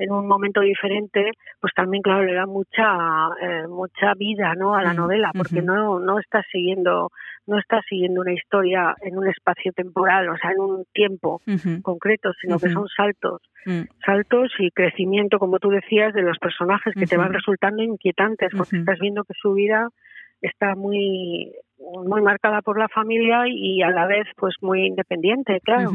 en un momento diferente, pues también claro le da mucha eh, mucha vida, ¿no? a la Mm, novela, porque no no está siguiendo no está siguiendo una historia en un espacio temporal, o sea, en un tiempo concreto, sino que son saltos, Mm. saltos y crecimiento, como tú decías, de los personajes que te van resultando inquietantes, porque estás viendo que su vida está muy muy marcada por la familia y a la vez pues muy independiente, claro.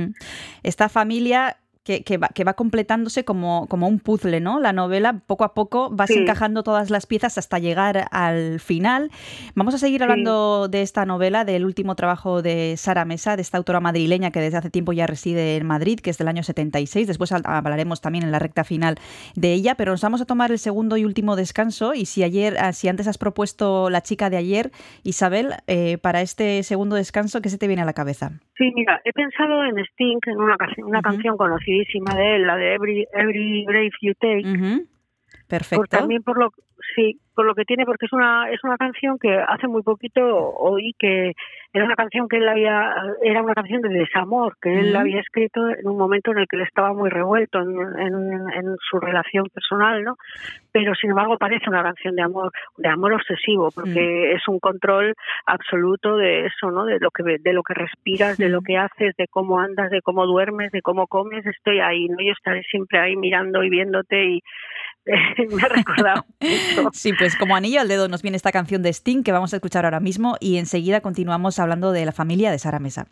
Esta familia que, que va, que va completándose como, como un puzzle, ¿no? La novela, poco a poco, vas Sí. encajando todas las piezas hasta llegar al final. Vamos a seguir hablando de esta novela, del último trabajo de Sara Mesa, de esta autora madrileña que desde hace tiempo ya reside en Madrid, que es del año 76. Después hablaremos también en la recta final de ella, pero nos vamos a tomar el segundo y último descanso. Y si ayer, ah, si antes has propuesto la chica de ayer, Isabel, eh, para este segundo descanso, ¿qué se te viene a la cabeza? Sí, mira, he pensado en Sting, en una, ca- una canción conocidísima de él, la de Every, Every Breath You Take. Perfecto. Por, también por lo sí, por lo que tiene, porque es una es una canción que hace muy poquito oí que era una canción que él había era una canción de desamor que él Ujú. había escrito en un momento en el que él estaba muy revuelto en, en, en su relación personal, ¿no? Pero sin embargo parece una canción de amor de amor obsesivo porque es un control absoluto de eso, ¿no? De lo que de lo que respiras, de lo que haces, de cómo andas, de cómo duermes, de cómo comes. Estoy ahí, ¿no? Yo estaré siempre ahí mirando y viéndote y me ha recordado. Sí, pues como anillo al dedo nos viene esta canción de Sting que vamos a escuchar ahora mismo y enseguida continuamos hablando de la familia de Sara Mesa.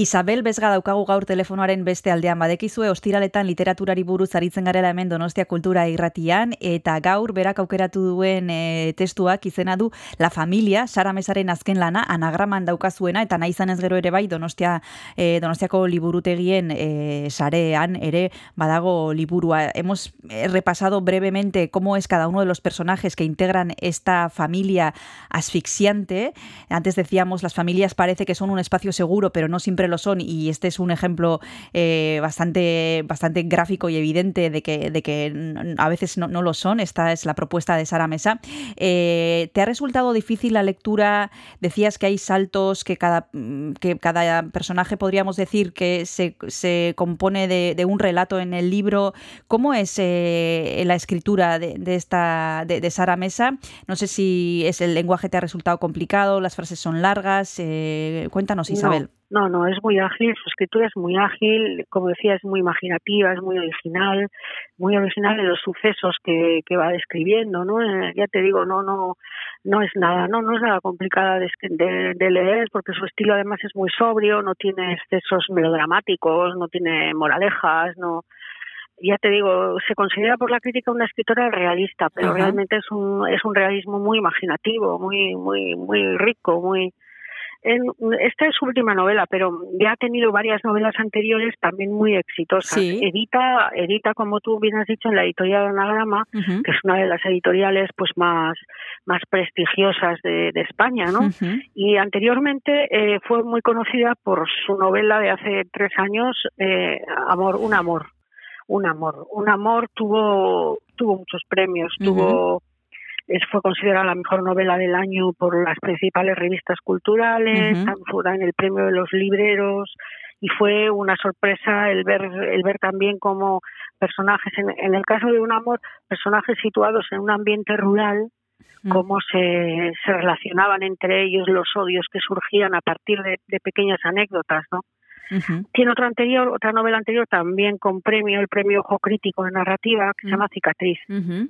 Isabel Bezga daukagu gaur telefonoaren beste aldean badekizue ostiraletan literaturari buruz aritzen garela hemen Donostia Kultura Irratian eta gaur berak aukeratu duen e, testuak La Familia, Sara Mesaren azken lana anagraman daukazuena eta nahi zanez gero ere bai Donostia e, Donostiako liburutegien e, sarean ere badago liburua. Hemos repasado brevemente cómo es cada uno de los personajes que integran esta familia asfixiante. Antes decíamos las familias parece que son un espacio seguro, pero no siempre lo son y este es un ejemplo eh, bastante, bastante gráfico y evidente de que, de que a veces no, no lo son. Esta es la propuesta de Sara Mesa. Eh, ¿Te ha resultado difícil la lectura? Decías que hay saltos, que cada, que cada personaje podríamos decir que se, se compone de, de, un relato en el libro. ¿Cómo es eh, la escritura de, de esta de, de, Sara Mesa? No sé si es el lenguaje te ha resultado complicado, las frases son largas. Cuéntanos, Isabel. No. No, no, es muy ágil, su escritura es muy ágil, como decía, es muy imaginativa, es muy original, muy original en los sucesos que, que va describiendo, ¿no? Eh, ya te digo, no, no, no es nada, no, no es nada complicada de, de, de, leer, porque su estilo además es muy sobrio, no tiene excesos melodramáticos, no tiene moralejas, no, ya te digo, se considera por la crítica una escritora realista, pero Ajá. realmente es un, es un realismo muy imaginativo, muy, muy, muy rico, muy, en, esta es su última novela, pero ya ha tenido varias novelas anteriores también muy exitosas. Sí. Edita, edita, como tú bien has dicho, en la editorial Anagrama, uh -huh. que es una de las editoriales pues más, más prestigiosas de, de España, ¿no? Uh -huh. Y anteriormente eh, fue muy conocida por su novela de hace tres años, eh, Amor, un amor. Un amor. Un amor tuvo, tuvo muchos premios, uh -huh. tuvo fue considerada la mejor novela del año por las principales revistas culturales, uh -huh. fue en el premio de los libreros y fue una sorpresa el ver el ver también como personajes en, en el caso de un amor personajes situados en un ambiente rural cómo se, se relacionaban entre ellos los odios que surgían a partir de, de pequeñas anécdotas, ¿no? Uh -huh. Tiene otra anterior, otra novela anterior también con premio, el premio Ojo Crítico de Narrativa, que uh -huh. se llama Cicatriz. Uh -huh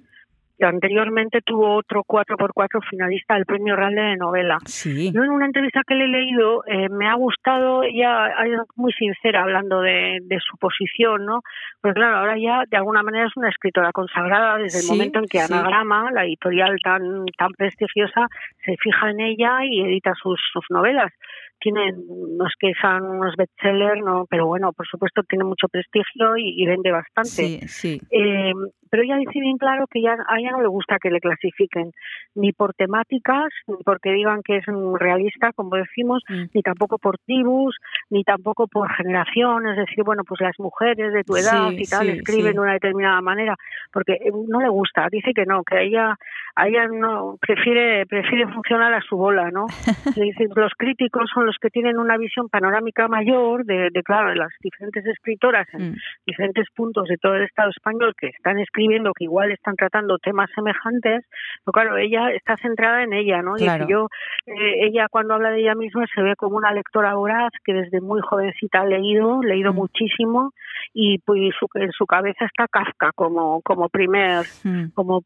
anteriormente tuvo otro 4x4 finalista del premio Ralde de novela. Sí. Yo en una entrevista que le he leído eh, me ha gustado, ella es muy sincera hablando de, de, su posición, ¿no? Pues claro, ahora ya de alguna manera es una escritora consagrada desde el momento en que sí. Anagrama, la editorial tan, tan prestigiosa, se fija en ella y edita sus, sus novelas tiene, no es que sean unos bestsellers, no, pero bueno, por supuesto tiene mucho prestigio y, y vende bastante. Sí, sí. Eh, pero ella dice bien claro que ya, a ella no le gusta que le clasifiquen ni por temáticas, ni porque digan que es un realista, como decimos, mm. ni tampoco por tribus, ni tampoco por generación, es decir, bueno, pues las mujeres de tu edad sí, y tal sí, escriben de una determinada manera, porque eh, no le gusta, dice que no, que a ella, a ella no, prefiere, prefiere funcionar a su bola, ¿no? dice, los críticos son los que tienen una visión panorámica mayor de, de claro, de las diferentes escritoras en mm. diferentes puntos de todo el Estado español que están escribiendo, que igual están tratando temas semejantes, pero claro, ella está centrada en ella, ¿no? Claro. Y yo, eh, ella cuando habla de ella misma se ve como una lectora voraz que desde muy jovencita ha leído, leído mm. muchísimo y pues su, en su cabeza está Kafka como como primer mm. como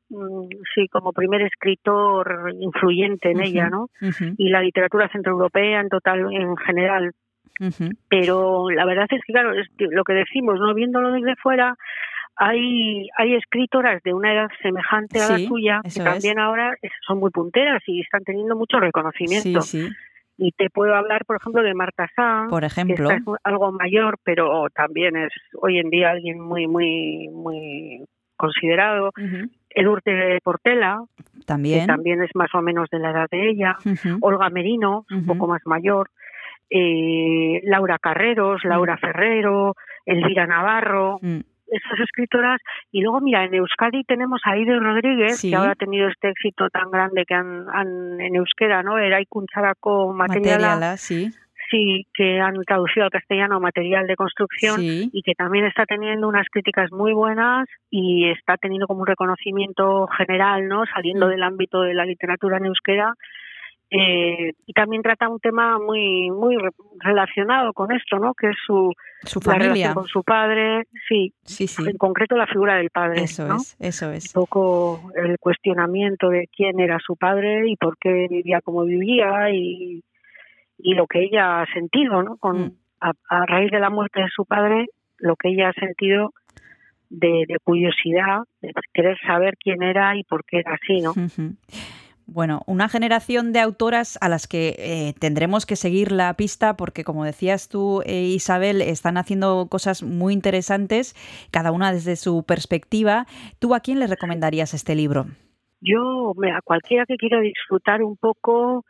sí como primer escritor influyente en uh -huh. ella no uh -huh. y la literatura centroeuropea en total en general uh -huh. pero la verdad es que claro es lo que decimos no viéndolo desde fuera hay hay escritoras de una edad semejante a sí, la suya que también es. ahora son muy punteras y están teniendo mucho reconocimiento sí, sí. Y te puedo hablar, por ejemplo, de Marta Sá, por ejemplo, que es algo mayor, pero también es hoy en día alguien muy, muy, muy considerado. Uh -huh. Edurte Portela, también. que también es más o menos de la edad de ella. Uh -huh. Olga Merino, uh -huh. un poco más mayor. Eh, Laura Carreros, Laura Ferrero, Elvira Navarro. Esas escritoras. Y luego, mira, en Euskadi tenemos a Ido Rodríguez, sí. que ahora ha tenido este éxito tan grande que han, han en euskera, ¿no? Era Ikuncharako Materiala. Materiala sí. Sí, que han traducido al castellano material de construcción sí. y que también está teniendo unas críticas muy buenas y está teniendo como un reconocimiento general, ¿no? Saliendo mm. del ámbito de la literatura en euskera eh, y también trata un tema muy muy relacionado con esto, ¿no? Que es su, su familia. relación con su padre, sí, sí, sí. en concreto la figura del padre. Eso ¿no? es, eso es. Un poco el cuestionamiento de quién era su padre y por qué vivía como vivía y, y lo que ella ha sentido, ¿no? Con, mm a, a raíz de la muerte de su padre, lo que ella ha sentido de, de curiosidad, de querer saber quién era y por qué era así, ¿no? Ujú. Bueno, una generación de autoras a las que eh, tendremos que seguir la pista porque, como decías tú, eh, Isabel, están haciendo cosas muy interesantes, cada una desde su perspectiva. ¿Tú a quién le recomendarías este libro? Yo, a cualquiera que quiera disfrutar un poco,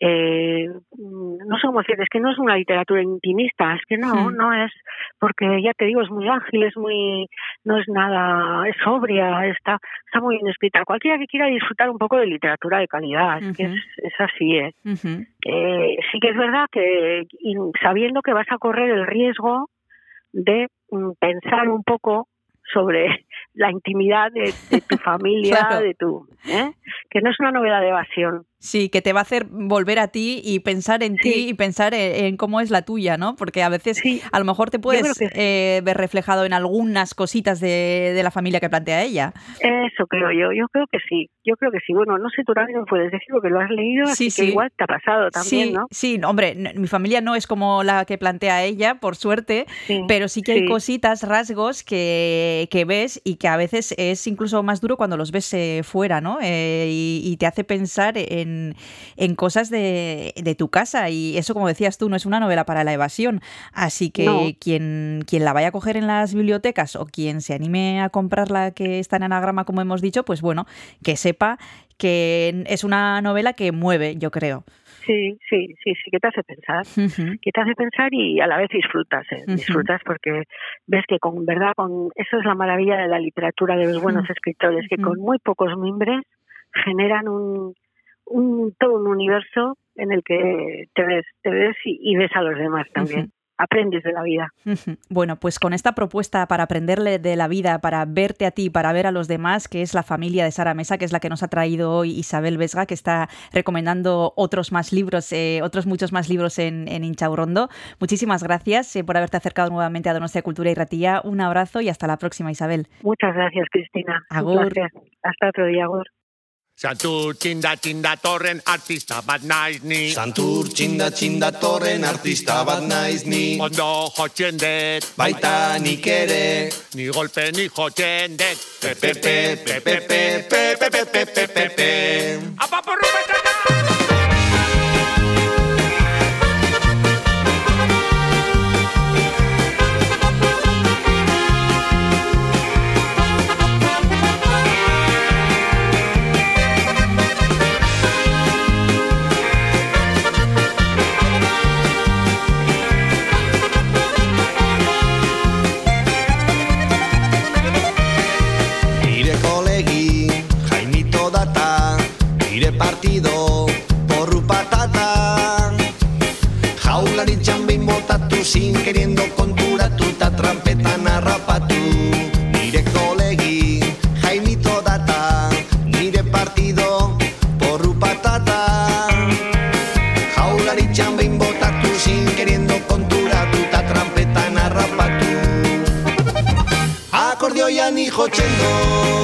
eh, no sé cómo decir, es que no es una literatura intimista, es que no, no es, porque ya te digo, es muy ágil, es muy, no es nada, es sobria, está, está muy bien escrita. Cualquiera que quiera disfrutar un poco de literatura de calidad, es que es, es así, ¿eh? Ujú. Eh, sí que es verdad que sabiendo que vas a correr el riesgo de mm, pensar un poco sobre la intimidad de, de tu familia, Claro. de tu, ¿eh? que no es una novela de evasión. Sí, que te va a hacer volver a ti y pensar en ti y pensar en, en cómo es la tuya, ¿no? Porque a veces Sí. a lo mejor te puedes eh, ver reflejado en algunas cositas de, de la familia que plantea ella. Eso creo yo, yo creo que sí, yo creo que sí. Bueno, no sé, tú también puedes decir porque lo has leído, Sí, así sí. que igual te ha pasado también, ¿no? sí, hombre, mi familia no es como la que plantea ella, por suerte, pero sí que hay cositas, rasgos que, que ves y que a veces es incluso más duro cuando los ves eh, fuera, ¿no? Eh, y, y te hace pensar en, en cosas de, de tu casa y eso, como decías tú, no es una novela para la evasión. Así que No. quien, quien la vaya a coger en las bibliotecas o quien se anime a comprarla que está en anagrama, como hemos dicho, pues bueno, que sepa que es una novela que mueve, yo creo. Sí, sí, sí, sí, que te hace pensar. Ujú. que te hace pensar y a la vez disfrutas, ¿eh? Disfrutas porque ves que con verdad, con eso es la maravilla de la literatura de los buenos escritores, que con muy pocos mimbres generan un, un todo un universo en el que te ves, te ves y, y ves a los demás también. Aprendes de la vida. Bueno, pues con esta propuesta para aprenderle de la vida, para verte a ti, para ver a los demás, que es la familia de Sara Mesa, que es la que nos ha traído hoy Isabel Vesga, que está recomendando otros más libros, eh, otros muchos más libros en, en Inchaurrondo. Muchísimas gracias eh, por haberte acercado nuevamente a Donostia Cultura y Ratía. Un abrazo y hasta la próxima, Isabel. Muchas gracias, Cristina. Agur. Hasta otro día, Agur. Santur txinda txinda torren artista bat naiz ni Santur txinda txinda torren artista bat naiz ni Ondo jotzen dut Baita nik ere Ni golpe ni jotzen dut Pepe, pepe, pepe, pepe, pepe, pepe, pepe zin Queriendo konturatu eta trampetan harrapatu Nire kolegi, Jaimito data Nire partido, porru patata Jaularitzan behin botatu zin Queriendo konturatu eta trampetan harrapatu Akordioian jotzen do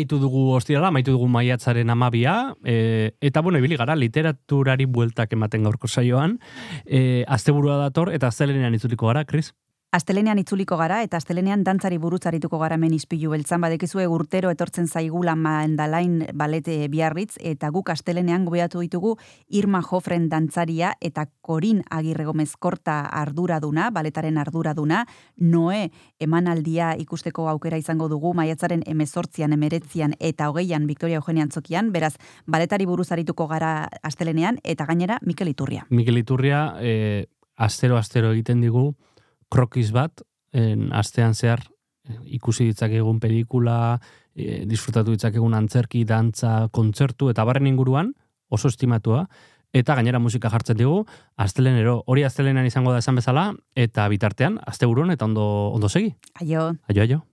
Amaitu dugu ostirala, amaitu dugu maiatzaren amabia, e, eta bueno, ibili gara, literaturari bueltak ematen gaurko saioan, e, asteburua dator, eta aztelenean itzuliko gara, Kris? Astelenean itzuliko gara eta astelenean dantzari buruz arituko gara hemen izpilu beltzan badekizue urtero etortzen zaigula mandalain balete biarritz eta guk astelenean gobeatu ditugu Irma Jofren dantzaria eta Korin Agirre Gomez Korta arduraduna, baletaren arduraduna, Noe emanaldia ikusteko aukera izango dugu maiatzaren emezortzian, emeretzian eta hogeian Victoria Eugenia Antzokian, beraz, baletari buruz arituko gara astelenean eta gainera Mikel Iturria. Mikel Iturria, e, astero-astero egiten digu, krokis bat, en, astean zehar e, ikusi ditzakegun pelikula, e, disfrutatu ditzakegun antzerki, dantza, kontzertu, eta barren inguruan, oso estimatua, eta gainera musika jartzen digu, astelenero, hori astelenean izango da esan bezala, eta bitartean, asteburuan eta ondo, ondo segi. Aio. Aio, aio.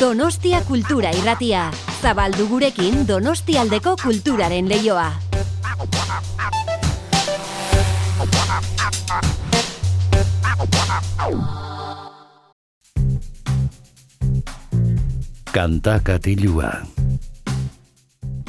Donostia Kultura Irratia. Zabaldu gurekin Donostialdeko kulturaren leioa. Kanta katilua.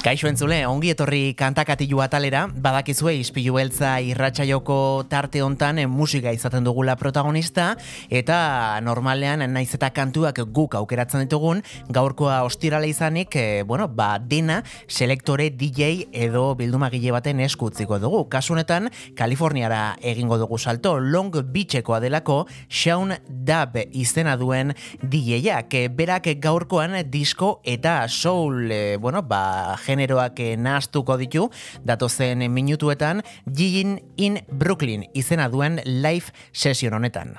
Kaixo entzule, ongi etorri kantakatilu atalera, badakizue ispilu beltza irratsaioko tarte hontan eh, musika izaten dugula protagonista, eta normalean naiz eta kantuak guk aukeratzen ditugun, gaurkoa ostirala izanik, eh, bueno, ba, dena selektore DJ edo bildumagile baten eskutziko dugu. Kasunetan, Kaliforniara egingo dugu salto, Long Beachekoa delako, Shaun Dab izena duen DJ-ak, berak gaurkoan disko eta soul, eh, bueno, ba, generoak eh, nahastuko ditu, datozen minutuetan, Gigin in Brooklyn izena duen live session honetan.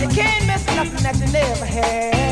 You can't miss nothing that you never had.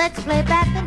Let's play back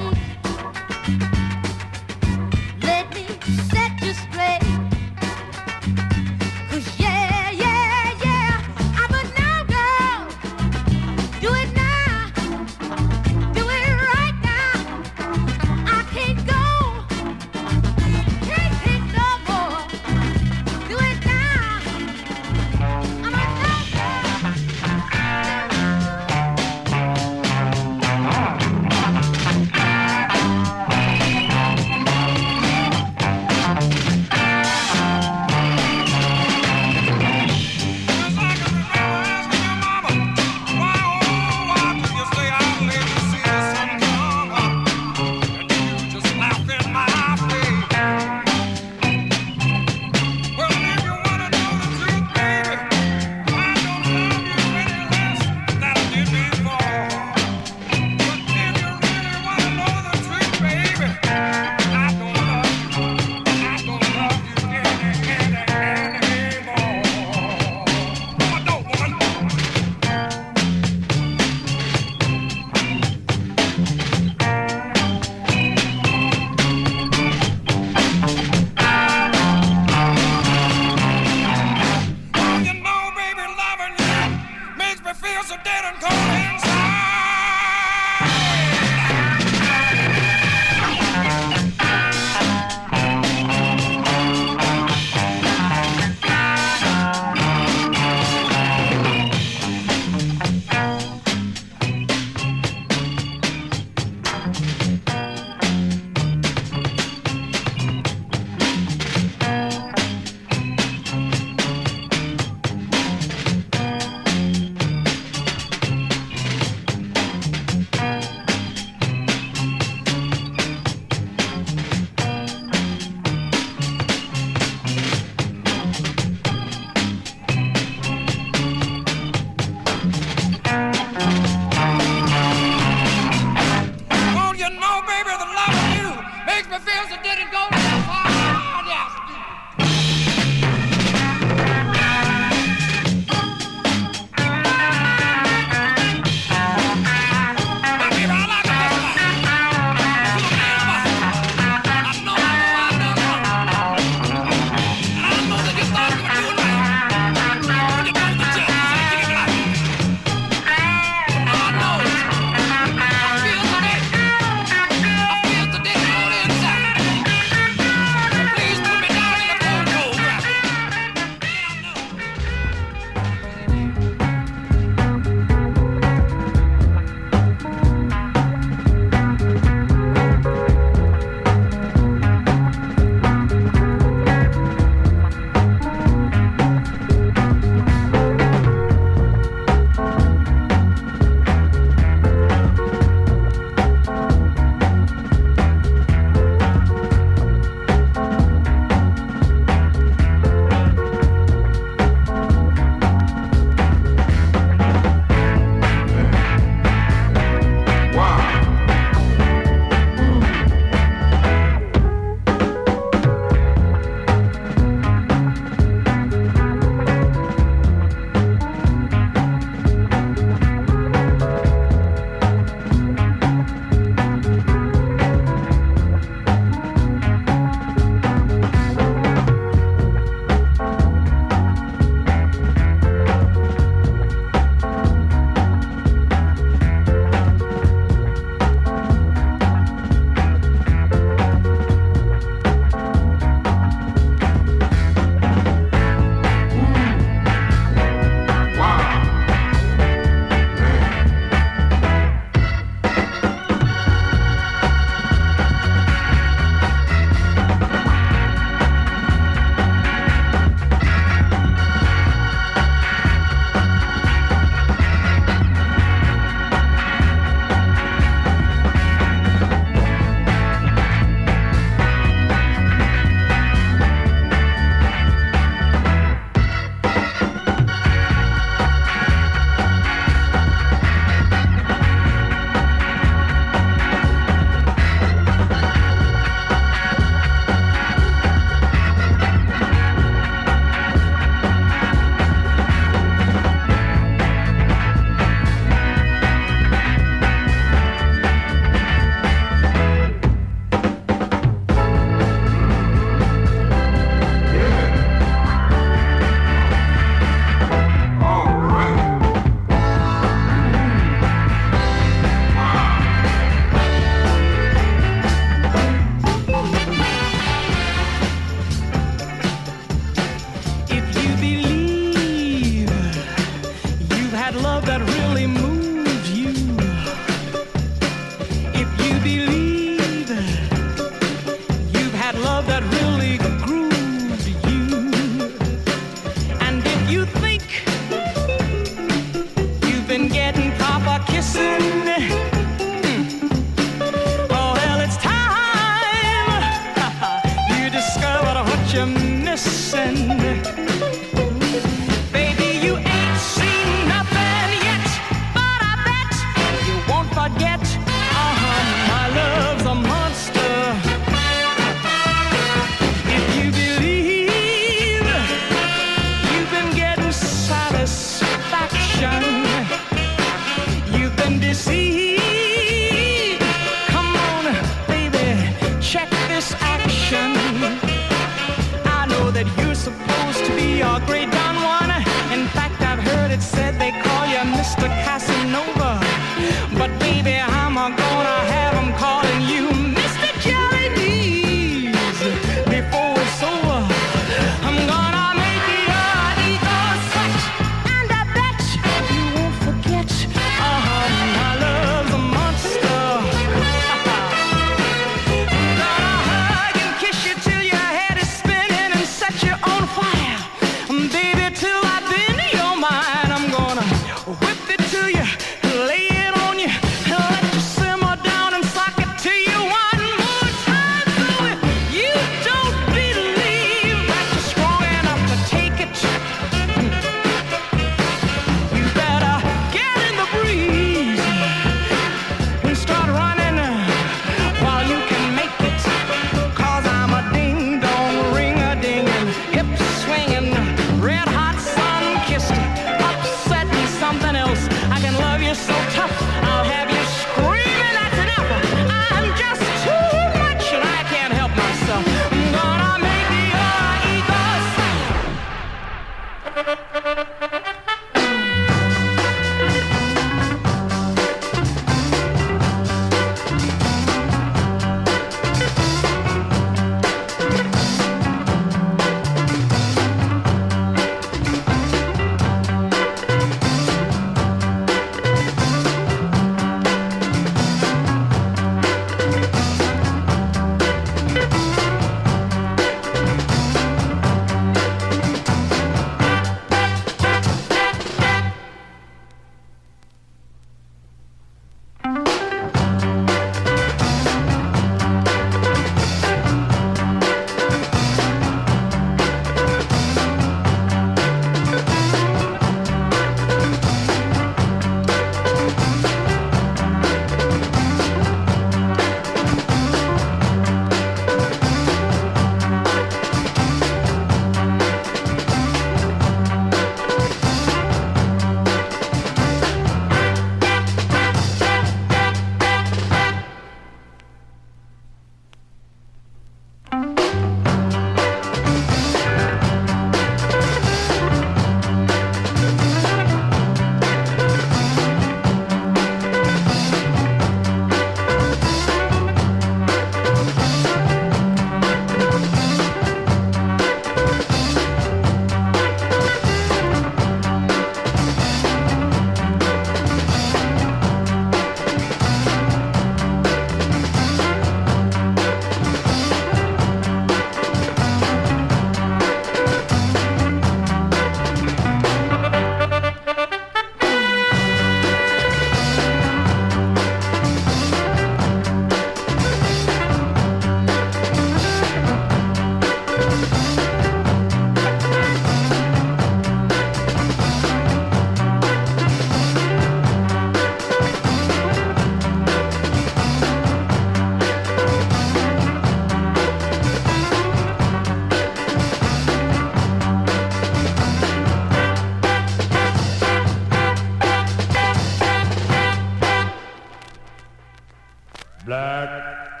Black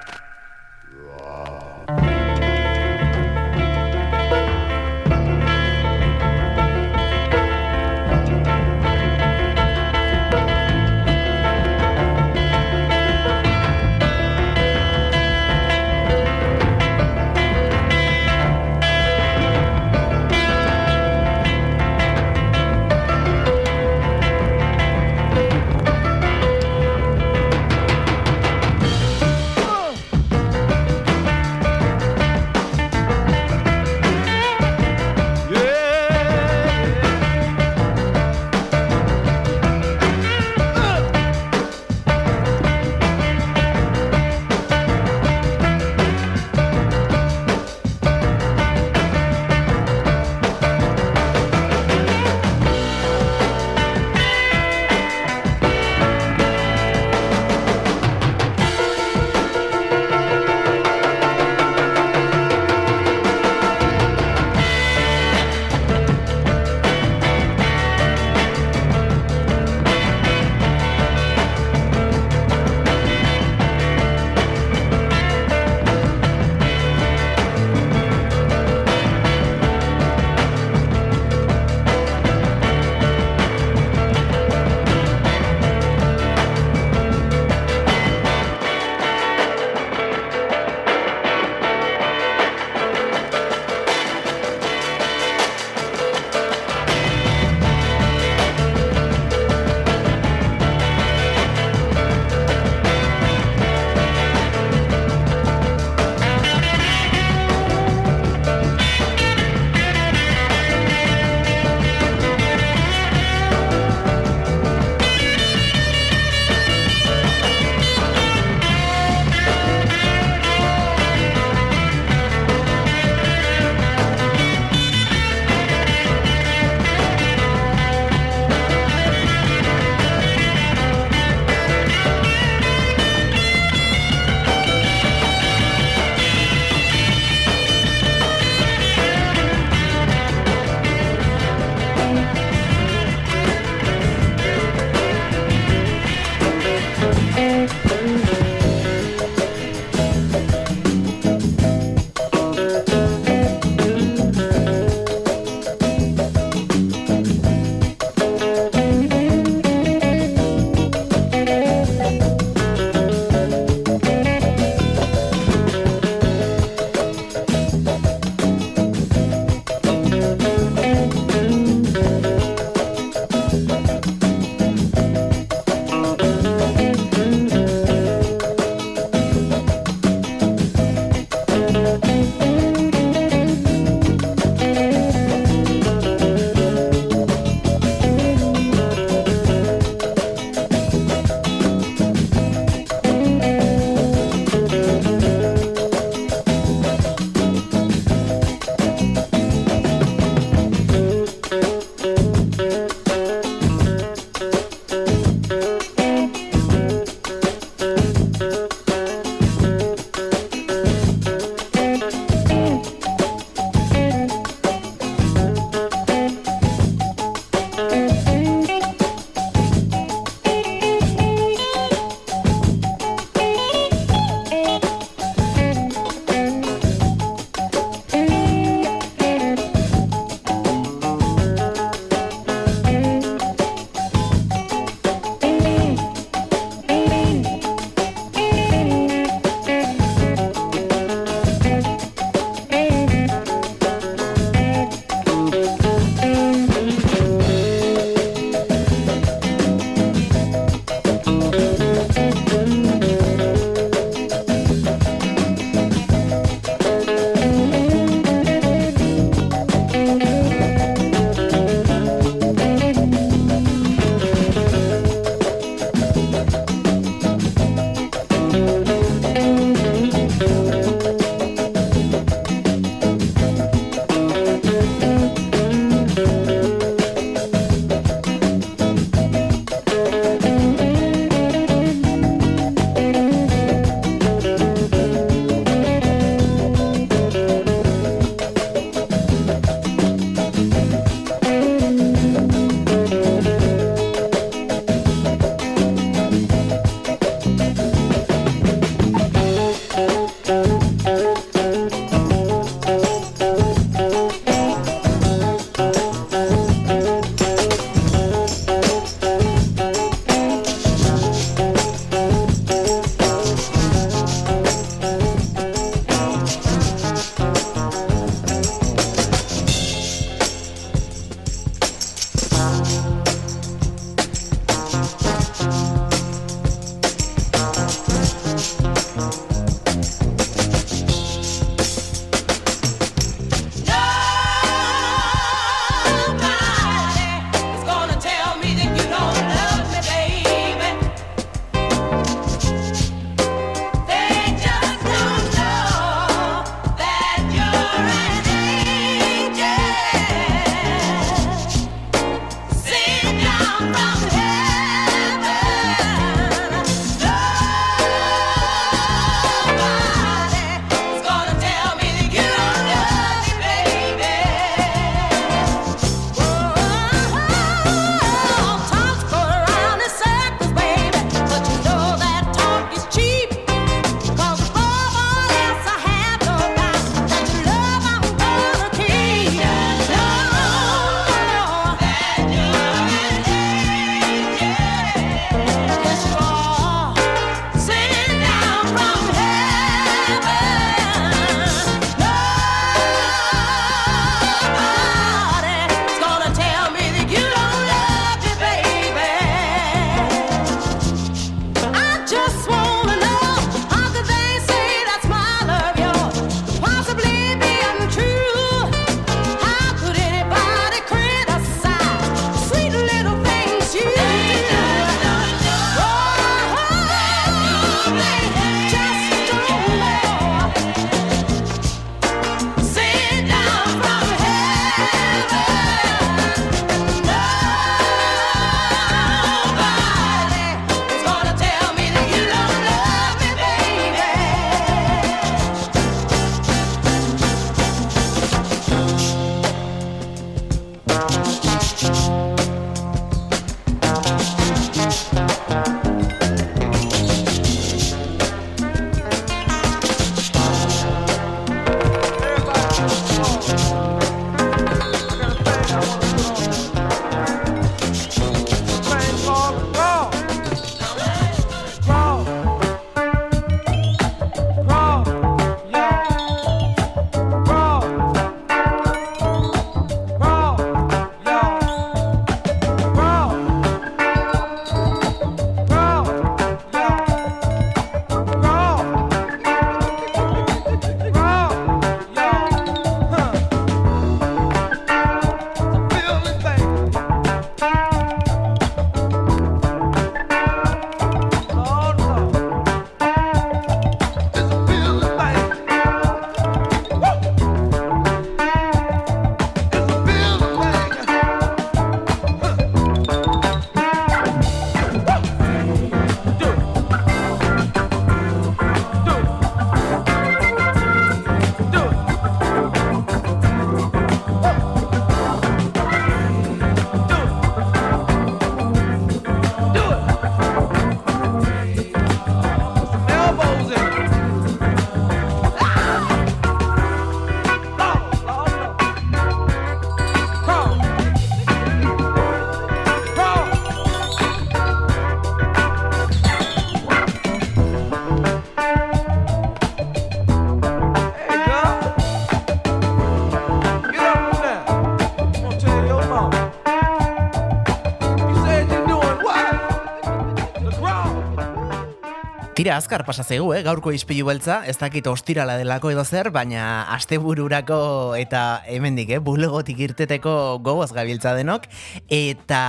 Tira azkar pasa zaigu, eh? gaurko ispilu beltza, ez dakit ostirala delako edo zer, baina astebururako eta hemendik, eh? bulegotik irteteko gogoz gabiltza denok, eta,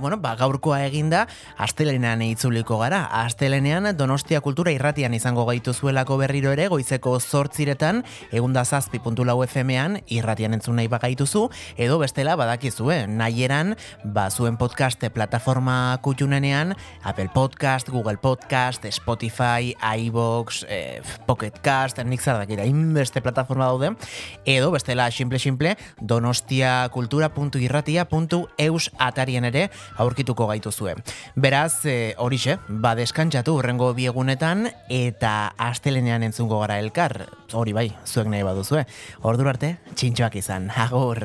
bueno, ba, gaurkoa eginda, astelenean itzuliko gara. Astelenean Donostia Kultura irratian izango gaitu zuelako berriro ere, goizeko zortziretan, egunda zazpi puntu lau FM-ean, irratian entzun nahi bagaituzu, edo bestela badakizue, nahieran, ba, zuen podcast plataforma kutxunenean, Apple Podcast, Google Podcast, Spotify, iVoox, eh, Pocket Cast, nik zer dakit, hainbeste plataforma daude, edo bestela simple-simple donostiakultura.irratia.eus atarien ere aurkituko gaituzue. Beraz, eh, horixe, ba deskantzatu urrengo biegunetan eta astelenean entzungo gara elkar, hori bai, zuek nahi baduzue. Ordu arte, txintxoak izan, agur!